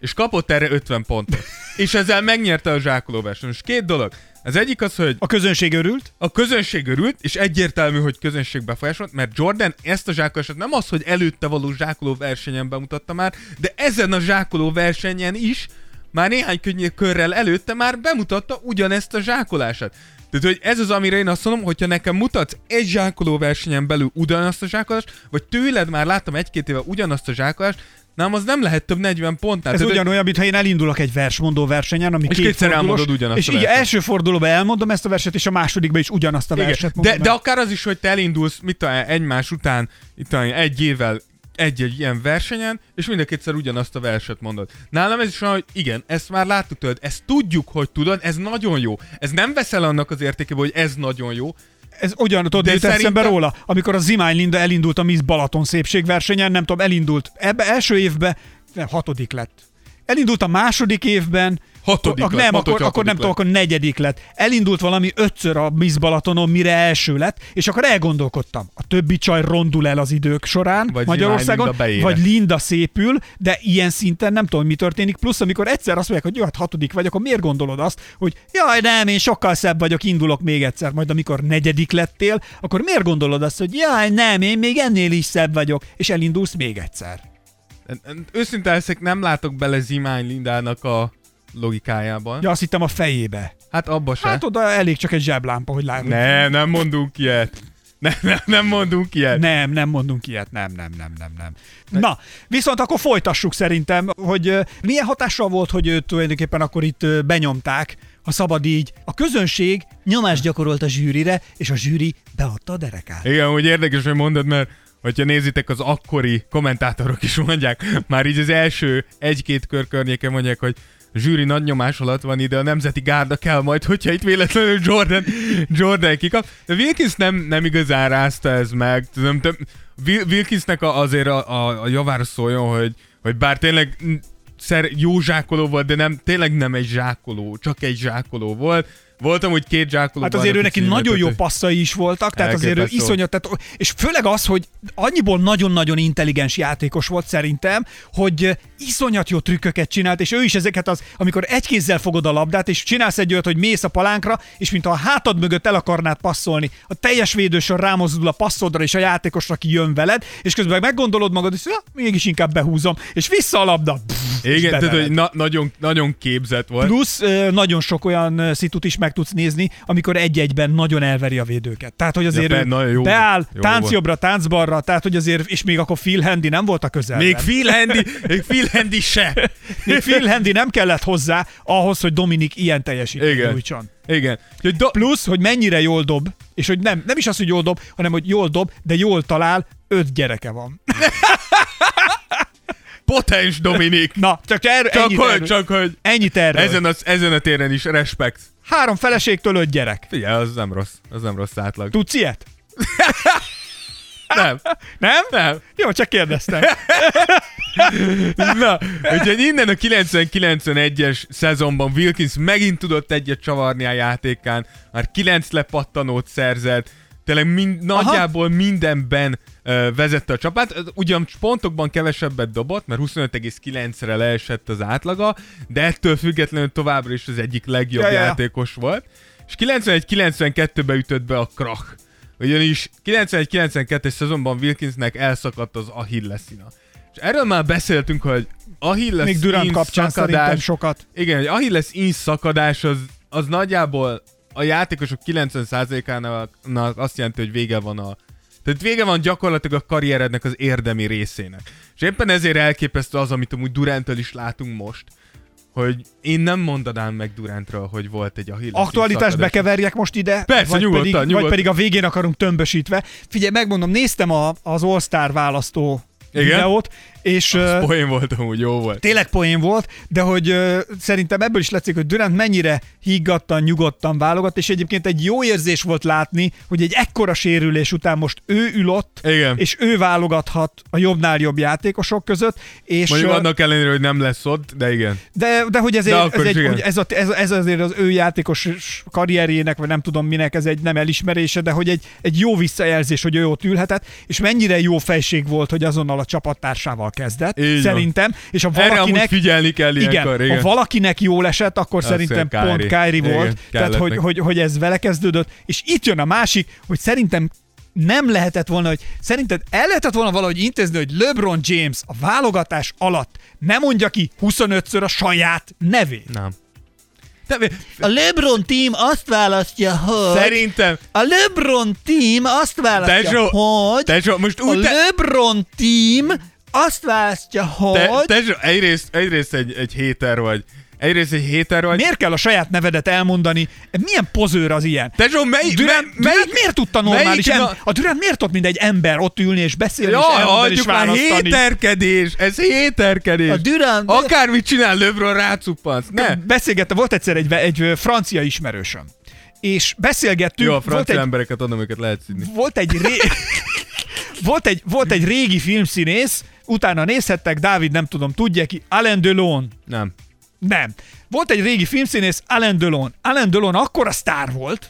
És kapott erre 50 pontot. és ezzel megnyerte a zsákolóversenyt. És két dolog. Az egyik az, hogy A közönség örült, a közönség örült, és egyértelmű, hogy közönség befolyásolt, mert Jordan ezt a zsákolását nem az, hogy előtte való zsákoló versenyen bemutatta már, de ezen a zsákoló versenyen is már néhány könnyű körrel előtte már bemutatta ugyanezt a zsákolását. Tehát, hogy ez az, amire én azt mondom, hogyha nekem mutatsz egy zsákoló versenyen belül ugyanazt a zsákolást, vagy tőled már láttam egy-két éve ugyanazt a zsákolást, nem, az nem lehet több 40 pontnál. ez Tehát, ugyanolyan, mintha én elindulok egy versmondó versenyen, ami És két kétszer fordulós, elmondod ugyanazt És a így első fordulóban elmondom ezt a verset, és a másodikban is ugyanazt a verset Igen. De, de el. akár az is, hogy te elindulsz mit tudom, egymás után itt tudom, egy évvel egy-egy ilyen versenyen, és mind a kétszer ugyanazt a verset mondod. Nálam ez is olyan, hogy igen, ezt már láttuk tőled, ezt tudjuk, hogy tudod, ez nagyon jó. Ez nem veszel annak az értékébe, hogy ez nagyon jó. Ez ugyan, tudod, De eszembe szerintem- róla, amikor a Zimány Linda elindult a Miss Balaton szépségversenyen, nem tudom, elindult ebbe első évben, nem, hatodik lett. Elindult a második évben, Hatodik ak- lett, nem, mondta, akkor, akkor nem tudom, akkor negyedik lett. Elindult valami ötször a Miss Balatonon, mire első lett, és akkor elgondolkodtam. A többi csaj rondul el az idők során Vagy Magyarországon, Linda vagy Linda szépül, de ilyen szinten nem tudom, mi történik. Plusz, amikor egyszer azt mondják, hogy jó, hát hatodik vagy, akkor miért gondolod azt, hogy jaj, nem, én sokkal szebb vagyok, indulok még egyszer, majd amikor negyedik lettél, akkor miért gondolod azt, hogy jaj, nem, én még ennél is szebb vagyok, és elindulsz még egyszer. Őszinte leszek, nem látok bele Zimány Lindának a logikájában. Ja, azt hittem a fejébe. Hát abba se. Hát oda elég csak egy zseblámpa, hogy lássuk. nem, nem mondunk ilyet. Nem, nem, nem mondunk ilyet. Nem, nem mondunk ilyet, nem, nem, nem, nem, nem. Na, viszont akkor folytassuk szerintem, hogy milyen hatással volt, hogy őt tulajdonképpen akkor itt benyomták, ha szabad így. A közönség nyomást gyakorolt a zsűrire, és a zsűri beadta a derekát. Igen, úgy érdekes, hogy mondod, mert hogyha nézitek, az akkori kommentátorok is mondják, már így az első egy-két kör környéken mondják, hogy zsűri nagy nyomás alatt van ide, a nemzeti gárda kell majd, hogyha itt véletlenül Jordan, Jordan kikap. De Wilkins nem, nem igazán rázta ez meg. Nem, Wil- Wilkinsnek azért a, a, a javára szóljon, hogy, hogy bár tényleg szer, jó zsákoló volt, de nem, tényleg nem egy zsákoló, csak egy zsákoló volt. Voltam úgy két zsákoló. Hát azért ő neki nagyon jó passzai is voltak, tehát azért ő iszonyat, tehát, és főleg az, hogy annyiból nagyon-nagyon intelligens játékos volt szerintem, hogy iszonyat jó trükköket csinált, és ő is ezeket az, amikor egy kézzel fogod a labdát, és csinálsz egy olyat, hogy mész a palánkra, és mint a hátad mögött el akarnád passzolni, a teljes védősor rámozdul a passzodra, és a játékosra ki jön veled, és közben meggondolod magad, és ja, mégis inkább behúzom, és vissza a labda. Pff, Igen, tehát hogy na- nagyon, nagyon képzett volt. Plusz nagyon sok olyan szitut is meg tudsz nézni, amikor egy-egyben nagyon elveri a védőket. Tehát, hogy azért Ja, ő be- nagyon jó beáll. Jó tánc volt. jobbra, tánc balra, tehát, hogy azért, és még akkor Phil Handy nem volt a közelben. Még Phil Handy, még Phil Handy se. még Phil Handy nem kellett hozzá ahhoz, hogy Dominik ilyen teljesítményt nyújtson. Igen. Úgyhogy do- Plusz, hogy mennyire jól dob, és hogy nem, nem is az, hogy jól dob, hanem hogy jól dob, de jól talál, öt gyereke van. potens Dominik. Na, csak, erre, Csak ennyit, hogy, erről, csak hogy. erről. Ezen a, ezen a téren is respekt. Három feleségtől öt gyerek. Figyelj, az nem rossz. Az nem rossz átlag. Tudsz ilyet? Nem. Nem? Nem. Jó, csak kérdeztem. Na, úgyhogy innen a 90-91-es szezonban Wilkins megint tudott egyet csavarni a játékán, már 9 lepattanót szerzett, tényleg mind, nagyjából mindenben vezette a csapát. Ugyan pontokban kevesebbet dobott, mert 25,9-re leesett az átlaga, de ettől függetlenül továbbra is az egyik legjobb Ja, ja, játékos volt. És 91-92-be ütött be a krach. Ugyanis 91-92-es szezonban Wilkinsnek elszakadt az Achilleszina. És erről már beszéltünk, hogy Achilles Még Durant kapcsán szakadás, sokat. igen, hogy Achilles in szakadás az, az nagyjából a játékosok 90%-ának azt jelenti, hogy vége van a tehát vége van gyakorlatilag a karrierednek az érdemi részének. És éppen ezért elképesztő az, amit amúgy Duranttől is látunk most, hogy én nem mondanám meg Durantről, hogy volt egy Achilles Aktualitást szakadás. bekeverjek most ide? Persze, vagy nyugodtan, pedig, nyugodtan. Vagy pedig a végén akarunk tömbösítve. Figyelj, megmondom, néztem a, az All-Star választó Igen? videót, és Az poén volt amúgy, jó volt. tényleg poén volt, de hogy ö, szerintem ebből is látszik, hogy Durant mennyire higgadtan, nyugodtan válogat, és egyébként egy jó érzés volt látni, hogy egy ekkora sérülés után most ő ül ott, Igen. és ő válogathat a jobbnál jobb játékosok között, és Mondjuk ö, annak ellenére, hogy nem lesz ott, de igen. de, de hogy ezért, De ez, egy, igen. hogy ez, a, ez, ez, azért az ő játékos karrierjének, vagy nem tudom minek, ez egy nem elismerése, de hogy egy, egy jó visszajelzés, hogy ő ott ülhetett, és mennyire jó fejség volt, hogy azonnal a csapattársával kezdett, Így van. szerintem, és ha valakinek, figyelni kell igen, ilyenkor, igen. ha valakinek jól esett, akkor Azt szerintem hiszem, pont Kyrie. Kyrie Igen, volt, tehát hogy, hogy, hogy ez vele kezdődött, és itt jön a másik, hogy szerintem nem lehetett volna, hogy szerinted el lehetett volna valahogy intézni, hogy LeBron James a válogatás alatt nem mondja ki 25-ször a saját nevét. Nem. De, A LeBron team azt választja, hogy... szerintem, A LeBron team azt választja, Tesó, hogy... Tesó, most A úgy te, LeBron team azt választja, hogy... te, Tesó, egyrészt, egyrészt egy, egy héter vagy. Egyrészt egy héter vagy. Miért kell a saját nevedet elmondani? Milyen pozőr az ilyen? Tesó, mely, Durant, mely, Durant miért tudta normális melyik em- A Durant miért tud mindegy ember ott ülni és beszélni és Jaj, elmondani és hagyjuk már, választani? héterkedés, ez héterkedés. A Durant... Akármit csinál LeBron, rácuppansz. Ne. Beszélgettem, volt egyszer egy, egy francia ismerősöm. És beszélgettünk, Jó, a francia egy, embereket adom, őket lehet szidni. volt egy, ré... volt, egy, volt egy régi filmszínész, utána nézhettek, Dávid nem tudom, tudja ki, Alain Delon. Nem. Nem. Volt egy régi filmszínész, Alain Delon. Alain Delon akkora sztár volt,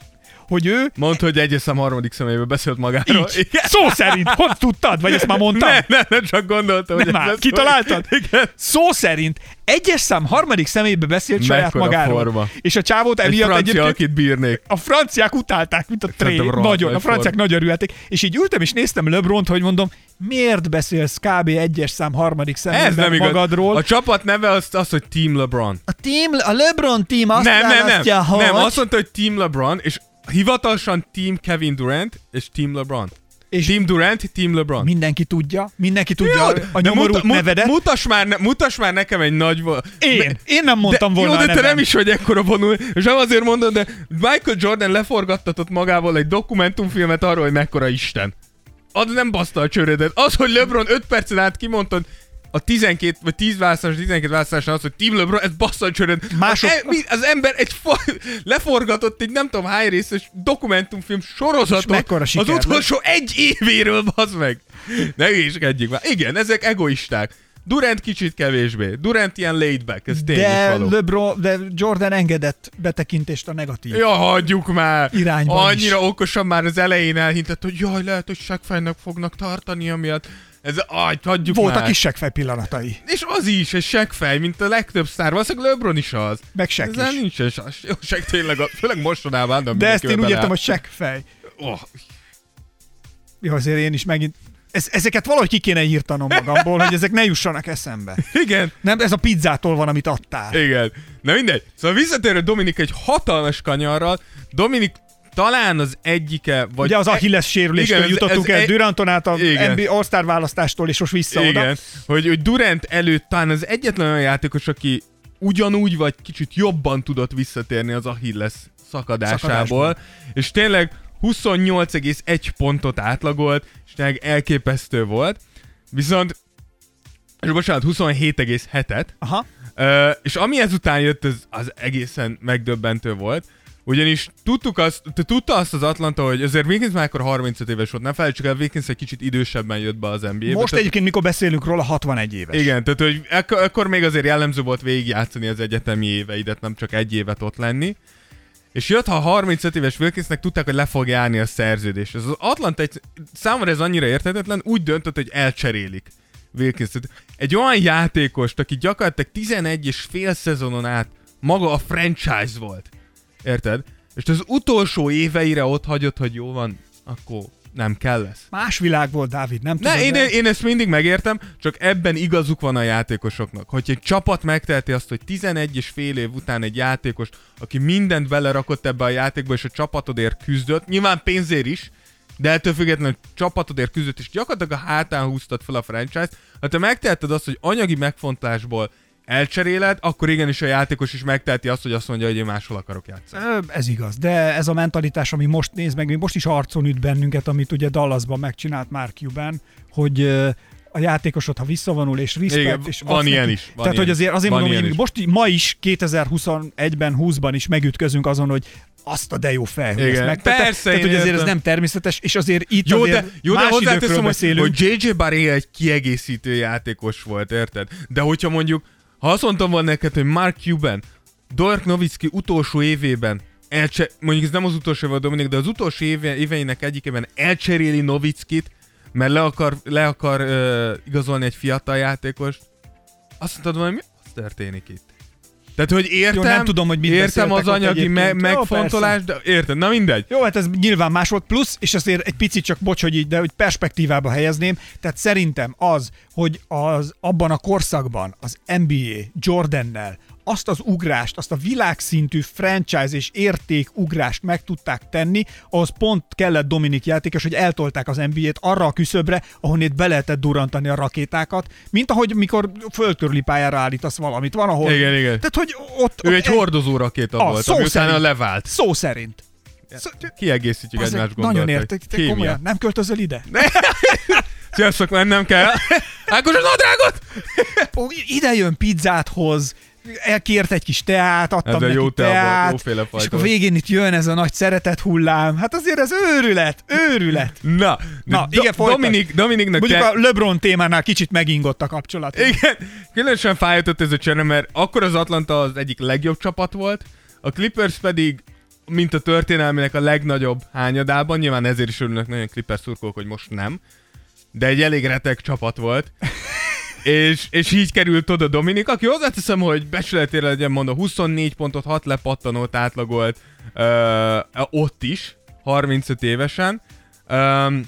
hogy ő Mondd, hogy egyes szám harmadik személyben beszélt magáról. így, szó szerint, hogy tudtad? Vagy ezt már mondtam? Ne, ne, ne, csak gondoltam, hogy Nem ez már, kitaláltad? hogy- Igen. Szó szerint egyes szám harmadik személybe beszélt saját Mekkora magáról. forma. És a csávót Egy emiatt francia, egyébként akit bírnék. a franciák utálták, mint a tré. Nagyon, a franciák forma. nagyon örültek. És így ültem és néztem Lebront, hogy mondom, miért beszélsz kb. egyes szám harmadik Ez személyben nem igaz. magadról? A csapat neve az, az hogy Team LeBron. A, team, a LeBron team azt nem, nem, nem. hogy... Nem, azt mondta, hogy Team LeBron, és hivatalosan Team Kevin Durant és Team LeBron. és Team Durant, Team LeBron. mindenki tudja, mindenki tudja Jó, a de nyomorult muta- mut- nevedet. Mutass már, ne, mutass már nekem egy nagy... én, én nem mondtam de, volna Jó, de te nevem. nem is vagy ekkora vonul, és nem azért mondod, de Michael Jordan leforgattatott magával egy dokumentumfilmet arról, hogy mekkora Isten. Az nem baszta a csőrödet. Az, hogy LeBron 5 percen át kimondtad, a 12 vagy 10 választás, 12 választáson az, hogy Team LeBron, ez bassza a csőröd. Mások- Az, e, mi- az ember egy fa- leforgatott egy nem tudom hány részes dokumentumfilm sorozatot az utolsó egy évéről, bazd meg. Ne hülyéskedjünk már. Igen, ezek egoisták. Durant kicsit kevésbé. Durant ilyen laid back, ez tény De. LeBron, de Jordan engedett betekintést a negatív. Ja, hagyjuk már! Irányban Annyira is. okosan már az elején elhintett, hogy jaj, lehet, hogy segfejnek fognak tartani amiatt. Ez, aj, hagyjuk Voltak már. is seggfej pillanatai. És az is, egy segfej, mint a legtöbb sztár. Valószínűleg LeBron is az. Meg seg Ezzel is. nincs ez. Jó, seg tényleg, a, főleg mostanában. De ezt én úgy értem, hogy seggfej. Oh, Jó, azért én is megint... Ez, ezeket valahogy ki kéne írtanom magamból, hogy ezek ne jussanak eszembe. igen, Nem, ez a pizzától van, amit adtál. igen. Na mindegy. Szóval visszatérő Dominik egy hatalmas kanyarral. Dominik talán az egyike, vagy... Ugye az Achilles sérüléstől Igen, ez- jutottunk ez el egy- Duranton át a. NBA All-Star választástól, és most vissza oda. Igen, hogy, hogy Durant előtt talán az egyetlen olyan játékos, aki ugyanúgy vagy kicsit jobban tudott visszatérni az Achilles szakadásából, Szakadásból. és tényleg 28,1 pontot átlagolt, és tényleg elképesztő volt. Viszont, és bocsánat, 27,7-et, Aha. Ö, és ami ezután jött, az, az egészen megdöbbentő volt. Ugyanis tudtuk azt, te tudta azt az Atlanta, hogy azért Wiggins már akkor 35 éves volt, nem felejtsük el, Wiggins egy kicsit idősebben jött be az NBA-be. Most tehát- egyébként, mikor beszélünk róla, 61 éves. igen, tehát hogy ekkor, akkor még azért jellemző volt végigjátszani az egyetemi éveidet, nem csak egy évet ott lenni. És jött, ha 35 éves Wilkinsnek tudták, hogy le fog járni a szerződés. Az Atlanta egy, számomra ez annyira érthetetlen, úgy döntött, hogy elcserélik Wilkins. Tehát Egy olyan játékost, aki gyakorlatilag 11 és fél szezonon át maga a franchise volt. Érted? És az utolsó éveire ott hagyott, hogy jó van, akkor nem kell lesz. Más világ volt, Dávid, nem Ne, tudod, én, én ezt mindig megértem, csak ebben igazuk van a játékosoknak. Hogy egy csapat megteheti azt, hogy 11 és fél év után egy játékos, aki mindent belerakott ebbe a játékba, és a csapatodért küzdött, nyilván pénzért is, de ettől függetlenül csapatodért küzdött, és gyakorlatilag a hátán húztad fel a franchise-t. Ha te megteheted azt, hogy anyagi megfontásból elcseréled, akkor igenis a játékos is megteheti azt, hogy azt mondja, hogy én máshol akarok játszani. Ez igaz, de ez a mentalitás, ami most néz meg, még most is arcon üt bennünket, amit ugye Dallasban megcsinált Mark Cuban, hogy a játékosod, ha visszavonul és respect, Igen, és van ilyen neki- is, van Tehát, ilyen hogy azért azért mondom, hogy is. most ma is 2021-ben, 20-ban is megütközünk azon, hogy azt a de jó fel, hogy Igen. ezt megtette. Persze, Tehát, én hogy azért ez értem. nem természetes, és azért itt Jó, azért de, jó, de más időkről hozzáteszem, hogy, hogy JJ Barré egy kiegészítő játékos volt, érted? De hogyha mondjuk, ha azt mondtam volna neked, hogy Mark Cuban, Dirk Nowitzki utolsó évében elcse, mondjuk ez nem az utolsó éve Dominik, de az utolsó éve, éveinek egyikében elcseréli Nowitzkit, mert le akar, le akar uh, igazolni egy fiatal játékost, azt mondtad volna, mi az történik itt? Tehát, hogy értem, Jó, nem tudom, hogy mit értem az anyagi me- megfontolást, de érted, na mindegy. Jó, hát ez nyilván más volt, plusz, és azért egy picit csak bocs, hogy így, de hogy perspektívába helyezném, tehát szerintem az, hogy az abban a korszakban az NBA Jordannel azt az ugrást, azt a világszintű franchise és érték ugrást meg tudták tenni, ahhoz pont kellett Dominik játékos, hogy eltolták az NBA-t arra a küszöbre, ahonnét be lehetett durantani a rakétákat, mint ahogy mikor földkörüli pályára állítasz valamit. Van, ahol... Igen, igen. Tehát, hogy ott... Ő ott egy hordozó rakéta Ah, volt, szó ami utána szerint. levált. Szó szerint. Szó, Kiegészítjük egymás nagyon gondolatait. értek, te Kémia. komolyan, nem költözöl ide? Sziasztok, mennem kell. Ákos a nadrágot! Ide jön pizzát hoz, elkért egy kis teát, adtam Ez neki jó teát, jóféle és akkor végén itt jön ez a nagy szeretet hullám. Hát azért ez őrület, őrület. Na, Na, Do- igen. Dominik, Dominiknak Mondjuk te... a LeBron témánál kicsit megingott a kapcsolat. Igen, különösen fájtott ez a csere, mert akkor az Atlanta az egyik legjobb csapat volt, a Clippers pedig mint a történelmének a legnagyobb hányadában, nyilván ezért is örülnek nagyon Clippers szurkolók, hogy most nem, de egy elég retek csapat volt. És, és így került oda Dominik, aki hozzáteszem, hogy becsületére legyen mondva, 24 pontot, 6 lepattanót átlagolt ö, ott is, 35 évesen. Um,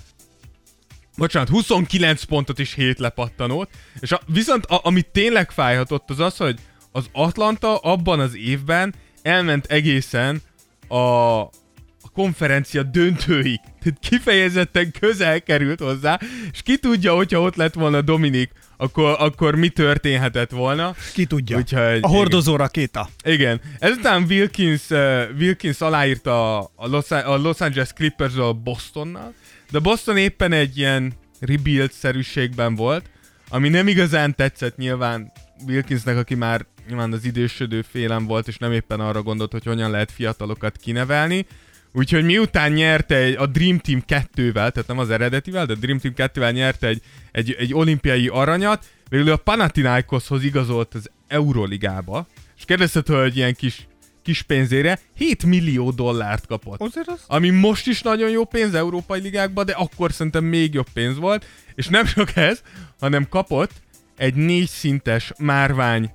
bocsánat, 29 pontot is 7 lepattanót, és a, viszont a, amit tényleg fájhatott az az, hogy az Atlanta abban az évben elment egészen a, a konferencia döntőig. Tehát kifejezetten közel került hozzá, és ki tudja, hogyha ott lett volna Dominik, akkor, akkor mi történhetett volna. Ki tudja. Úgyhogy, a hordozó rakéta. Igen. Ezután Wilkins, uh, Wilkins aláírta a, Los, a Los Angeles clippers a Bostonnal, de Boston éppen egy ilyen rebuild-szerűségben volt, ami nem igazán tetszett nyilván Wilkinsnek, aki már nyilván az idősödő félem volt, és nem éppen arra gondolt, hogy hogyan lehet fiatalokat kinevelni. Úgyhogy miután nyerte egy, a Dream Team 2-vel, tehát nem az eredetivel, de a Dream Team 2-vel nyerte egy, egy, egy olimpiai aranyat, végül a Panathinaikoshoz igazolt az Euroligába, és kérdezted, hogy ilyen kis, kis pénzére 7 millió dollárt kapott. Azért az? Ami most is nagyon jó pénz Európai Ligákban, de akkor szerintem még jobb pénz volt, és nem csak ez, hanem kapott egy négy szintes márvány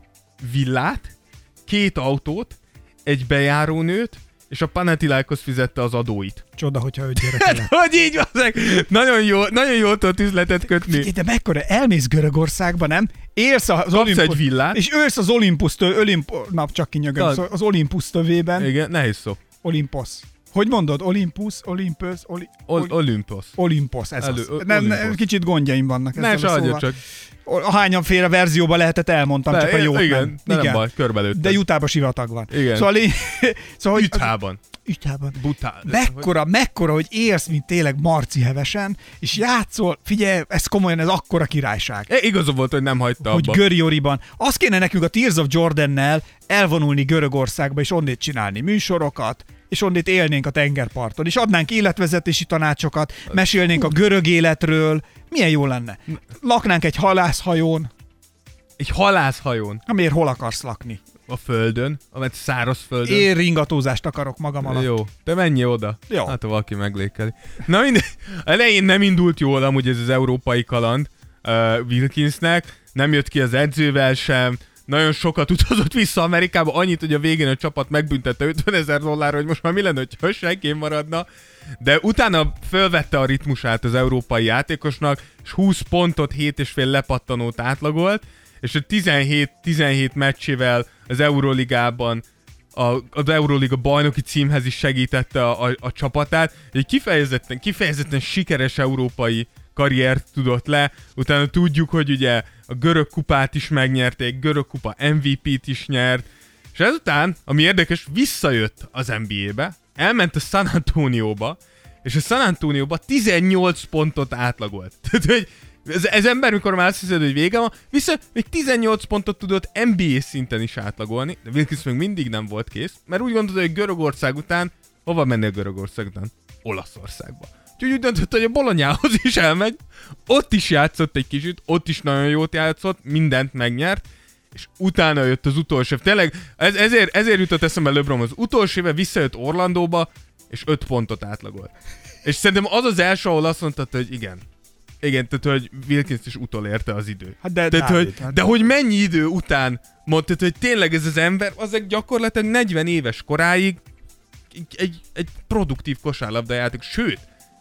villát, két autót, egy bejárónőt, és a Panathinaikos fizette az adóit. Csoda, hogyha öt gyereke Hát, hogy így van, nagyon jó, nagyon jó tudott üzletet kötni. Figyelj, De mekkora, elmész Görögországba, nem? Élsz az Olympus... egy villát. És ősz az Olympus tő, Olymp... Na, csak kinyögöm, Az- szóval az Olympus tövében. Igen, nehéz szó. Olympus. Hogy mondod? Olympus, Olympus, Oli... Ol- Olympus. Olympus, ez Elő- az. Nem, nem, kicsit gondjaim vannak Ne ezzel se a szóval. csak. Ahányan féle verzióba lehetett, elmondtam, csak a jót igen, nem. de nem baj, körbelőttem. De Jutába sivatag van. Igen. Szóval, lé... szóval hogy. Ütában. Butá. Mekkora, mekkora, hogy érsz, mint tényleg Marci hevesen, és játszol, figyelj, ez komolyan, ez akkora királyság. E, igaza volt, hogy nem hagyta hogy abba. Görioriban. Azt kéne nekünk a Tears of Jordannel elvonulni Görögországba, és onnét csinálni műsorokat, és onnét élnénk a tengerparton, és adnánk életvezetési tanácsokat, mesélnénk a görög életről. Milyen jó lenne. Laknánk egy halászhajón, Egy halászhajón amiért hol akarsz lakni? a földön, amely száraz földön. Én ringatózást akarok magam alatt. Jó, te menj oda. Jó. Hát, ha valaki meglékeli. Na mindegy. Elején nem indult jól amúgy ez az európai kaland uh, Wilkinsnek. Nem jött ki az edzővel sem. Nagyon sokat utazott vissza Amerikába, annyit, hogy a végén a csapat megbüntette 50 ezer dollárra, hogy most már mi lenne, hogyha senki maradna. De utána fölvette a ritmusát az európai játékosnak, és 20 pontot, 7,5 lepattanót átlagolt, és a 17-17 meccsével az Euroligában a, az Euroliga bajnoki címhez is segítette a, a, a csapatát. Egy kifejezetten, kifejezetten sikeres európai karriert tudott le. Utána tudjuk, hogy ugye a görög kupát is megnyerték, görög kupa MVP-t is nyert, és ezután, ami érdekes, visszajött az NBA-be, elment a San Antonioba, és a San Antonioba 18 pontot átlagolt. Tehát, hogy ez, ez ember, mikor már azt hiszed, hogy vége van, vissza még 18 pontot tudott NBA szinten is átlagolni, de Wilkins még mindig nem volt kész, mert úgy gondolta, hogy Görögország után, hova mennél Görögország után? Olaszországba. Úgyhogy úgy döntött, hogy a Bolonyához is elmegy, ott is játszott egy kicsit, ott is nagyon jót játszott, mindent megnyert, és utána jött az utolsó év. Tényleg, ez, ezért, ezért jutott eszembe LeBron, az utolsó éve visszajött Orlandóba, és 5 pontot átlagolt. És szerintem az az első, ahol azt mondtad, hogy igen. Igen, tehát, hogy Wilkins is utolérte az idő. Hát de, Tehát, Dávid, hogy, hát de hogy mennyi idő után mondtad, hogy tényleg ez az ember, az gyakorlatilag 40 éves koráig egy, egy, egy produktív kosárlabdajáték, sőt,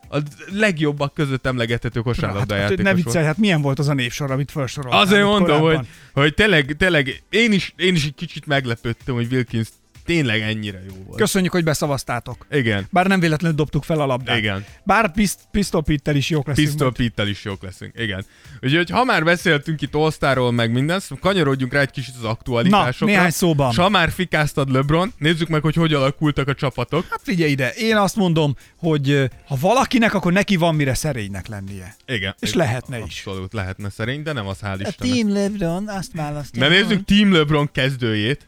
a legjobbak között emlegethető hát, hát, kosárlabdajátékos ne viccelj, hát milyen volt az a névsor, amit felsoroltál? Azért mondom, korábban? hogy, hogy tényleg, tényleg én, is, én is egy kicsit meglepődtem, hogy Wilkins tényleg ennyire jó volt. Köszönjük, hogy beszavaztátok. Igen, Bár nem véletlenül dobtuk fel a labdát. igen. Bár Pist- Pistol Pittel is jók leszünk. Pistol Pittel is jók leszünk, igen. Úgyhogy ha már beszéltünk itt all meg minden, szóval kanyarodjunk rá egy kicsit az Na, aktualitásokra. néhány szóban. És ha már fikáztad LeBron, nézzük meg, hogy hogy alakultak a csapatok. Hát figyelj ide, én azt mondom, hogy ha valakinek, akkor neki van mire szerénynek lennie. Igen. És igen, lehetne is. Abszolút lehetne szerint, de nem az hál' Istennek. LeBron, azt választom. Na nézzük Team LeBron kezdőjét.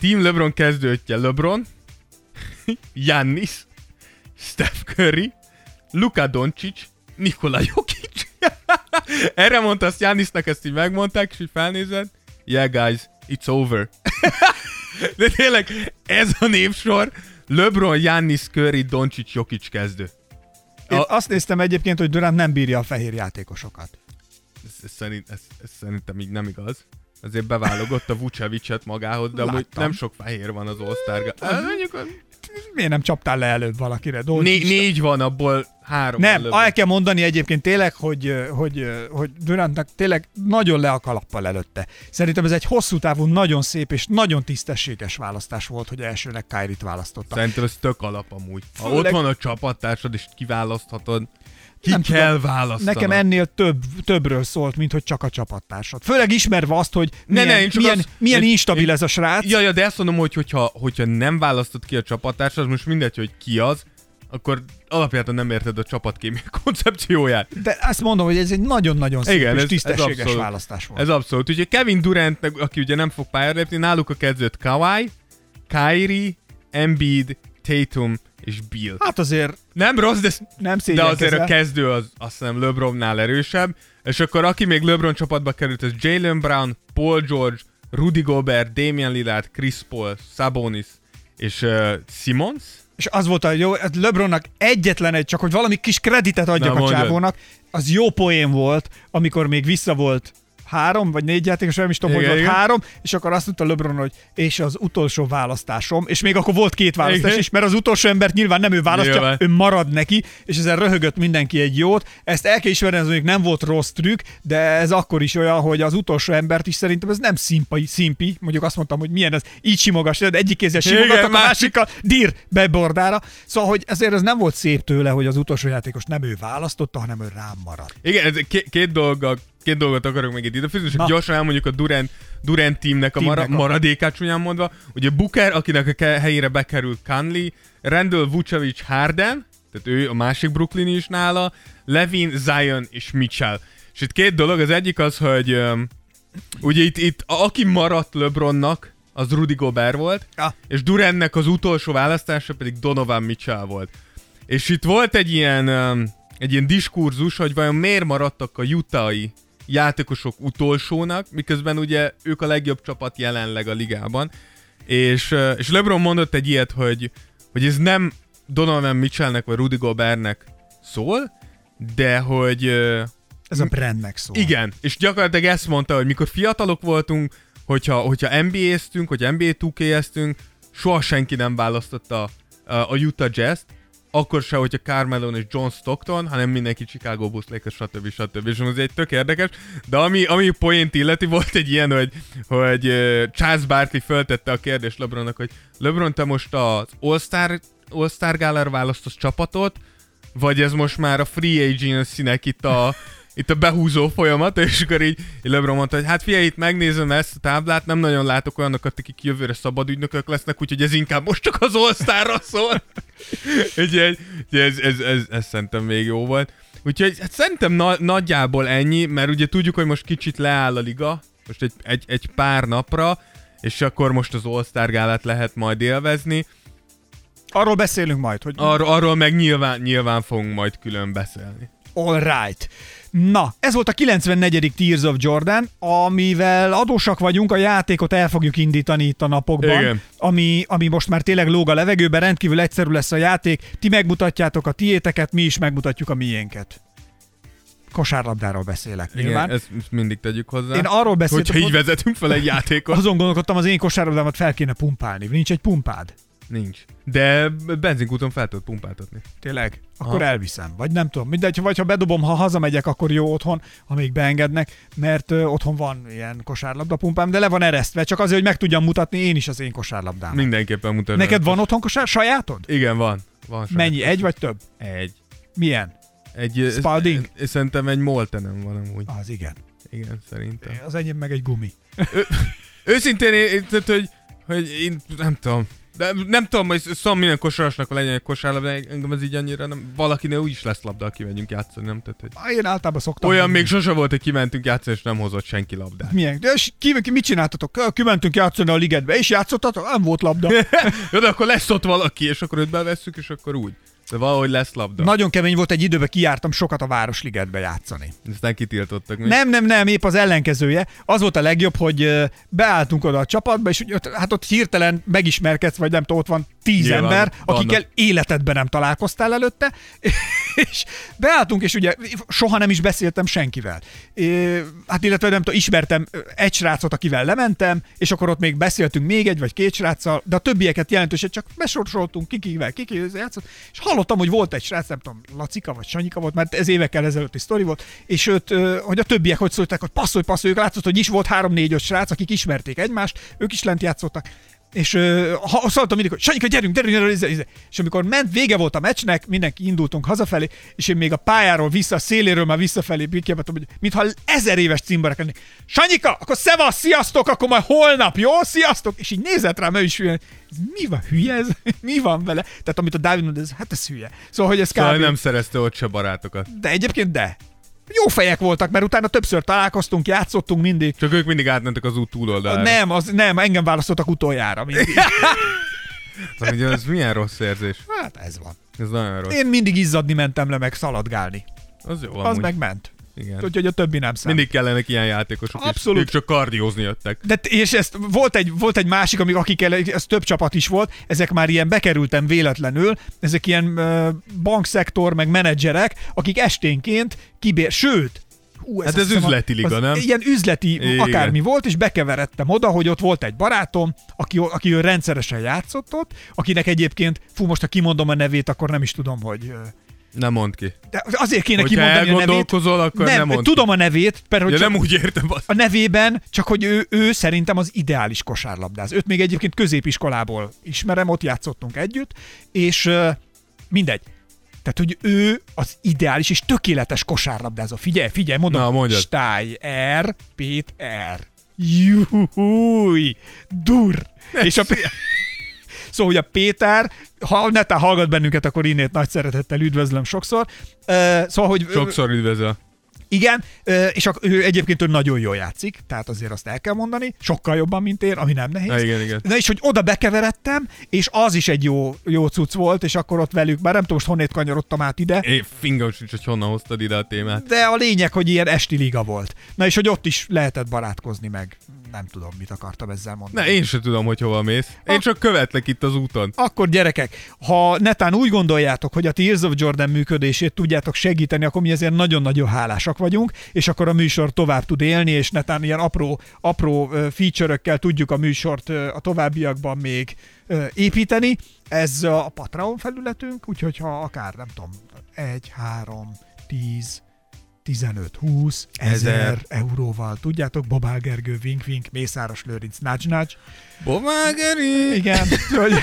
Team LeBron kezdőtje LeBron, Giannis, Steph Curry, Luka Doncic, Nikola Jokic. Erre mondta azt Giannisnak, ezt így megmondták, és így felnézed. Yeah guys, it's over. De tényleg, ez a névsor, LeBron, Giannis, Curry, Doncic, Jokic kezdő. Én A- azt néztem egyébként, hogy Durant nem bírja a fehér játékosokat. Ez, ez, szerint, ez, ez szerintem így nem igaz. Azért beválogott a Vucevicet magához, de amúgy Láttam. nem sok fehér van az all Mondjuk, Miért nem csaptál le előbb valakire? Né- négy van, abból három. Nem, van el kell mondani egyébként tényleg, hogy, hogy, hogy Durantnak tényleg nagyon le a kalappal előtte. Szerintem ez egy hosszú távú, nagyon szép és nagyon tisztességes választás volt, hogy elsőnek Kyrie-t választotta. Szerintem ez tök alap amúgy. Ha Főleg- ott van a csapattársad, és kiválaszthatod, ki Nem kell tudom, választanod. Nekem ennél több, többről szólt, mint hogy csak a csapattársad. Főleg ismerve azt, hogy Ne, milyen, ne, csak milyen, azt- milyen én- instabil én- ez a srác. Ja, ja, de ezt mondom, hogy hogyha, hogyha nem választod ki a csapattársad, most mindegy, hogy ki az, akkor alapjában nem érted a csapatkémia koncepcióját. De azt mondom, hogy ez egy nagyon-nagyon szép Igen, és ez- ez tisztességes abszolút. választás volt. Ez abszolút. Ugye Kevin Durant, aki ugye nem fog pályára lépni, náluk a kezdőt Kawhi, Kyrie, Embiid, Tatum és Bill. Hát azért Nem rossz, de, nem de azért a kezdő az azt hiszem LeBronnál erősebb. És akkor aki még LeBron csapatba került, ez Jalen Brown, Paul George, Rudy Gobert, Damian Lillard, Chris Paul, Sabonis és uh, Simmons. És az volt a jó, hát LeBronnak egyetlen egy, csak hogy valami kis kreditet adjak Na, a mondjad. csávónak, az jó poén volt, amikor még vissza volt három vagy négy játékos, nem is tudom, Igen, hogy volt igen. három, és akkor azt mondta LeBron, hogy és az utolsó választásom, és még akkor volt két választás Igen. is, mert az utolsó embert nyilván nem ő választja, Nyilván. ő marad neki, és ezzel röhögött mindenki egy jót. Ezt el kell ismerni, ez mondjuk nem volt rossz trükk, de ez akkor is olyan, hogy az utolsó embert is szerintem ez nem szimpai, szimpi, mondjuk azt mondtam, hogy milyen ez, így simogass, de egyik kézzel Igen, simogattak, a másik- másikkal dír be bordára. Szóval, hogy ezért ez nem volt szép tőle, hogy az utolsó játékos nem ő választotta, hanem ő rám maradt. Igen, ez két, dolga, két dolgot akarok még itt idefűzni, csak gyorsan elmondjuk a Durant, Durant teamnek a mara, maradékát csúnyán mondva. Ugye Booker, akinek a ke- helyére bekerült Conley, Randall Vucevic Harden, tehát ő a másik Brooklyn is nála, Levin, Zion és Mitchell. És itt két dolog, az egyik az, hogy um, ugye itt, itt aki maradt LeBronnak, az Rudy Gobert volt, Ah. és Durantnek az utolsó választása pedig Donovan Mitchell volt. És itt volt egy ilyen, um, egy ilyen diskurzus, hogy vajon miért maradtak a jutai játékosok utolsónak, miközben ugye ők a legjobb csapat jelenleg a ligában. És, és LeBron mondott egy ilyet, hogy, hogy ez nem Donovan Mitchellnek vagy Rudy Gobertnek szól, de hogy Ez a brandnek szól. igen, és gyakorlatilag ezt mondta, hogy mikor fiatalok voltunk, hogyha, hogyha NBA-ztünk, hogy NBA 2K-eztünk, soha senki nem választotta a, a Utah Jazz-t, akkor se, hogyha Carmelo és John Stockton, hanem mindenki Chicago Bulls, Lakers, stb. stb. És ez egy tök érdekes, de ami, ami poént illeti, volt egy ilyen, hogy, hogy Charles Barkley föltette a kérdést LeBronnak, hogy LeBron, te most az All-Star, All-Star választasz csapatot, vagy ez most már a free agency-nek itt a, itt a behúzó folyamat, és akkor így, így LeBron mondta, hogy hát figyelj, itt megnézem ezt a táblát, nem nagyon látok olyanokat, akik jövőre szabad ügynökök lesznek, úgyhogy ez inkább most csak az all szól. úgyhogy ez, ez, ez, ez, szerintem még jó volt. Úgyhogy hát szerintem na- nagyjából ennyi, mert ugye tudjuk, hogy most kicsit leáll a liga, most egy, egy, egy pár napra, és akkor most az All-Star gálát lehet majd élvezni. Arról beszélünk majd, hogy Ar- arról meg nyilván, nyilván fogunk majd külön beszélni. all right. Na, ez volt a 94. Tears of Jordan, amivel adósak vagyunk, a játékot el fogjuk indítani itt a napokban, Igen. ami, ami most már tényleg lóg a levegőben, rendkívül egyszerű lesz a játék, ti megmutatjátok a tiéteket, mi is megmutatjuk a miénket. Kosárlabdáról beszélek. Igen, ezt, ezt mindig tegyük hozzá. Én arról beszéltem, Hogyha így vezetünk fel egy játékot. azon gondolkodtam, az én kosárlabdámat fel kéne pumpálni. Nincs egy pumpád? Nincs. De benzinkúton fel tudod pumpáltatni. Tényleg? Akkor Aha. elviszem. Vagy nem tudom. Mindegy, vagy ha bedobom, ha hazamegyek, akkor jó otthon, ha még beengednek, mert ö, otthon van ilyen kosárlabda pumpám, de le van eresztve, csak azért, hogy meg tudjam mutatni én is az én kosárlabdám. Mindenképpen mutatni. Neked van otthon kosár? Sajátod? Igen, van. van saját. Mennyi? Egy vagy több? Egy. Milyen? Egy, Spalding? Szerintem egy Moltenem van amúgy. Az igen. Igen, szerintem. Az enyém meg egy gumi. Őszintén, én, hogy, hogy én nem tudom. De nem tudom, hogy szóval minden kosarasnak legyen egy kosárlabda, engem ez így annyira nem, valakinél úgy is lesz labda, aki megyünk játszani, nem? Tehát, hogy Én általában szoktam. olyan vinni. még sose volt, hogy kimentünk játszani, és nem hozott senki labdát. Milyen? De és ki, ki, mit csináltatok? Kimentünk játszani a ligetbe, és játszottatok? Nem volt labda. Jó, de akkor lesz ott valaki, és akkor őt bevesszük, és akkor úgy. De valahogy lesz labda. Nagyon kemény volt egy időben, kijártam sokat a Városligetbe játszani. Aztán kitiltottak. mi? Nem, nem, nem, épp az ellenkezője. Az volt a legjobb, hogy beálltunk oda a csapatba, és hát ott hirtelen megismerkedsz, vagy nem tudom, ott van tíz Nyilván, ember, vannak. akikkel életedben nem találkoztál előtte, és beálltunk, és ugye soha nem is beszéltem senkivel. É, hát illetve nem tudom, ismertem egy srácot, akivel lementem, és akkor ott még beszéltünk még egy vagy két sráccal, de a többieket jelentősen csak besorsoltunk, kikivel, kikivel játszott, és hallottam, hogy volt egy srác, nem tudom, Lacika vagy Sanyika volt, mert ez évekkel ezelőtti sztori volt, és őt, hogy a többiek hogy szóltak, hogy passzolj, passzolj, ők látszott, hogy is volt három-négy-öt srác, akik ismerték egymást, ők is lent játszottak, és ö, ha, szóltam mindig, hogy Sanyika, gyerünk, gyerünk, gyerünk, gyerünk, gyerünk. és amikor ment, vége volt a meccsnek, mindenki indultunk hazafelé, és én még a pályáról vissza, a széléről már visszafelé kiabáltam, hogy mintha ezer éves cimborák lennék. Sanyika, akkor szevasz, sziasztok, akkor majd holnap, jó, sziasztok, és így nézett rám, ő is hülye, ez mi van, hülye ez? mi van vele? Tehát amit a Dávid mond, ez, hát ez hülye. Szóval, hogy ez Szóval kb. nem szerezte ott se barátokat. De egyébként de. Jó fejek voltak, mert utána többször találkoztunk, játszottunk mindig. Csak ők mindig átmentek az út túloldalára. Nem, az, nem, engem választottak utoljára mindig. Szóval, Ugye ez milyen rossz érzés. Hát ez van. Ez nagyon rossz. Én mindig izzadni mentem le, meg szaladgálni. Az jó Az amúgy. meg ment. Igen. Úgyhogy a többi nem számít. Mindig kellenek ilyen játékosok, Abszolút. és ők csak kardiózni jöttek. De és ezt volt egy, volt egy másik, amik, akik el, ez több csapat is volt, ezek már ilyen bekerültem véletlenül, ezek ilyen uh, bankszektor, meg menedzserek, akik esténként kibér, sőt, Hú, Hát ez hiszem a- üzleti liga, az nem? Ilyen üzleti Igen. akármi volt, és bekeveredtem oda, hogy ott volt egy barátom, aki, aki ő rendszeresen játszott ott, akinek egyébként, fú, most ha kimondom a nevét, akkor nem is tudom, hogy... Nem mondd ki. De azért kéne Hogyha kimondani a nevét. akkor nem mondd tudom a nevét, mert hogy Ja, nem úgy értem. azt. a nevében, csak hogy ő, ő szerintem az ideális kosárlabdáz. Őt még egyébként középiskolából ismerem, ott játszottunk együtt, és mindegy. Tehát, hogy ő az ideális és tökéletes kosárlabdázó. Figyelj, figyelj, mondom. Na, mondjad. Stáj, R, Pét, R. Júj, dur. És a, Szóval, hogy a Péter, ha netán hallgat bennünket, akkor innét nagy szeretettel üdvözlöm sokszor. Szóval, hogy Sokszor üdvözöl. igen, és ő egyébként ő nagyon jól játszik, tehát azért azt el kell mondani, sokkal jobban, mint én, ami nem nehéz. Na, igen, igen. Na és hogy oda bekeveredtem, és az is egy jó, jó cucc volt, és akkor ott velük, bár nem tudom, most honnét kanyarodtam át ide, Én fingam sincs, hogy honnan hoztad ide a témát. de a lényeg, hogy ilyen esti liga volt. Na és hogy ott is lehetett barátkozni meg. Nem tudom, mit akartam ezzel mondani. Ne, én sem tudom, hogy hova mész. Én csak követlek itt az úton. Akkor gyerekek, ha netán úgy gondoljátok, hogy a Tears of Jordan működését tudjátok segíteni, akkor mi ezért nagyon-nagyon hálásak vagyunk, és akkor a műsor tovább tud élni, és netán ilyen apró, apró feature-ökkel tudjuk a műsort a továbbiakban még építeni. Ez a Patreon felületünk, úgyhogy ha akár, nem tudom, 1, 3, 10, 15, 20, Ezer. 1000 euróval, tudjátok, Babál Gergő, Vink Vink, Mészáros Lőrinc, Nudge Nudge, Bomágeri! igen, hogy...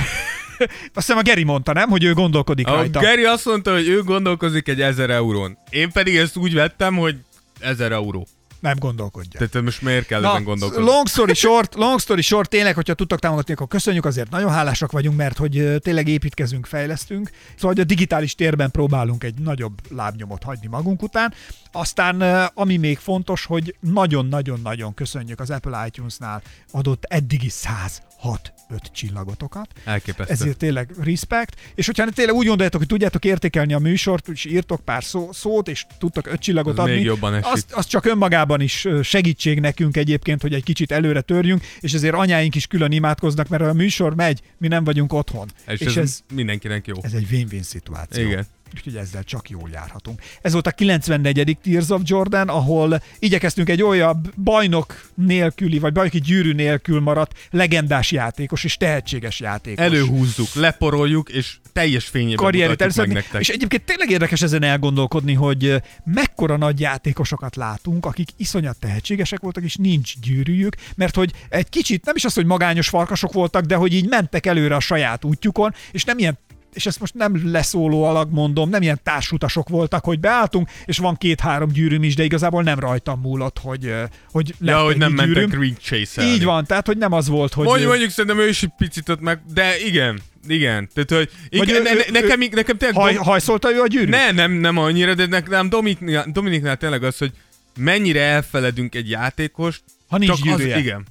Azt hiszem a Geri mondta, nem? Hogy ő gondolkodik A rajta. Geri azt mondta, hogy ő gondolkozik egy 1000 eurón. Én pedig ezt úgy vettem, hogy 1000 euró. Nem gondolkodja. Tehát most miért kell Na, ezen gondolkozni? long story short, long story short, tényleg, hogyha tudtak támogatni, akkor köszönjük, azért nagyon hálásak vagyunk, mert hogy tényleg építkezünk, fejlesztünk. Szóval, hogy a digitális térben próbálunk egy nagyobb lábnyomot hagyni magunk után. Aztán, ami még fontos, hogy nagyon-nagyon-nagyon köszönjük az Apple iTunes-nál adott eddigi 106 öt csillagotokat. Elképesztő. Ezért tényleg respect. És hogyha tényleg úgy gondoljátok, hogy tudjátok értékelni a műsort, és írtok pár szó, szót, és tudtok öt csillagot Az adni, még jobban esik. az, az csak önmagában is segítség nekünk egyébként, hogy egy kicsit előre törjünk, és ezért anyáink is külön imádkoznak, mert a műsor megy, mi nem vagyunk otthon. És, és ez, ez, mindenkinek jó. ez egy win-win szituáció. Igen. Úgyhogy ezzel csak jól járhatunk. Ez volt a 94. Tears of Jordan, ahol igyekeztünk egy olyan bajnok nélküli, vagy bajnoki gyűrű nélkül maradt legendás játékos és tehetséges játékos. Előhúzzuk, leporoljuk, és teljes fényében karrierit mutatjuk meg nektek. És egyébként tényleg érdekes ezen elgondolkodni, hogy mekkora nagy játékosokat látunk, akik iszonyat tehetségesek voltak, és nincs gyűrűjük, mert hogy egy kicsit, nem is az, hogy magányos farkasok voltak, de hogy így mentek előre a saját útjukon, és nem ilyen és ezt most nem leszóló alag mondom, nem ilyen társutasok voltak, hogy beálltunk, és van két-három gyűrűm is, de igazából nem rajtam múlott, hogy, hogy lett Ja, hogy nem mentek gyűrűm. ring chase Így van, tehát hogy nem az volt, hogy... Mondjuk, ö, mondjuk szerintem ő is egy picit ott meg, de igen, igen. Tehát, hogy igen, ő- ne, ő- ne, nekem, nekem tényleg... haj, hajszolta ő a gyűrűt? ne, nem, nem annyira, de nekem Dominiknál, Dominiknál tényleg az, hogy mennyire elfeledünk egy játékost, Ha nincs csak gyűrűje. Az, igen.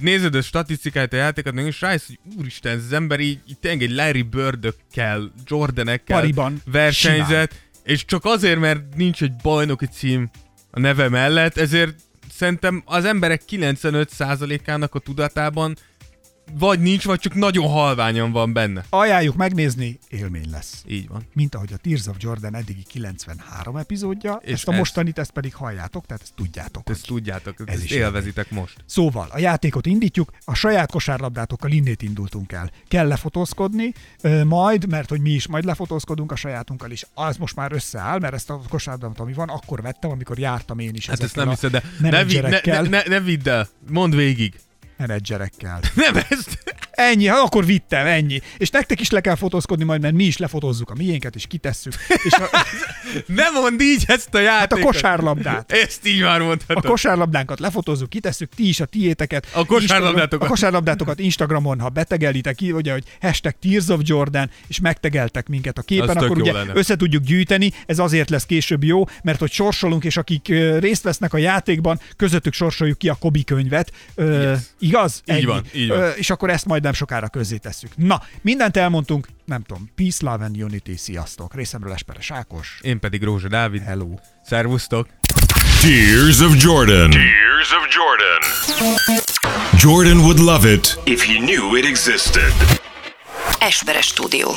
Nézed a statisztikáját a játékot, és rájössz, hogy úristen, ez az ember így, így tényleg egy Larry Birdökkel, Jordanekkel Pariban. versenyzett, és csak azért, mert nincs egy bajnoki cím a neve mellett, ezért szerintem az emberek 95%-ának a tudatában vagy nincs, vagy csak nagyon halványan van benne. Ajánljuk megnézni, élmény lesz. Így van. mint ahogy a Tears of Jordan eddigi 93 epizódja, És ezt a mostanit ezt pedig halljátok, tehát ezt tudjátok. Ezt tudjátok, Ez ezt is élvezitek most. Szóval a játékot indítjuk, a saját kosárlabdátokkal innét indultunk el. Kell lefotózkodni, majd, mert hogy mi is majd lefotózkodunk a sajátunkkal is. Az most már összeáll, mert ezt a kosárlabdát, ami van, akkor vettem, amikor jártam én is Hát ezt nem hiszed, de ne, vid, ne, ne, ne, ne vidd el, mondd végig. Menedzserekkel. Nem ezt. Ennyi, hát akkor vittem, ennyi. És nektek is le kell fotózkodni majd, mert mi is lefotózzuk a miénket, és kitesszük. És a, Ne mondd így ezt a hát a játékot. kosárlabdát. Ezt így már A mondhatod. kosárlabdánkat lefotózzuk, kitesszük, ti is a tiéteket. A kosárlabdátokat. A kosárlabdátokat Instagramon, ha betegelitek, így, ugye, hogy hashtag Tears of Jordan, és megtegeltek minket a képen, Az akkor ugye lenne. össze tudjuk gyűjteni, ez azért lesz később jó, mert hogy sorsolunk, és akik részt vesznek a játékban, közöttük sorsoljuk ki a Kobi könyvet. Ö, Yes. Igaz? Így Ennyi. van, így van. Ö, és akkor ezt majd nem sokára közzé tesszük. Na, mindent elmondtunk, nem tudom, Peace, Love and Unity, sziasztok. Részemről Esperes Ákos. Én pedig Rózsa Dávid. Hello. Szervusztok! Tears of Jordan. Tears of Jordan. Jordan would love it if he knew it existed. Esperes stúdió.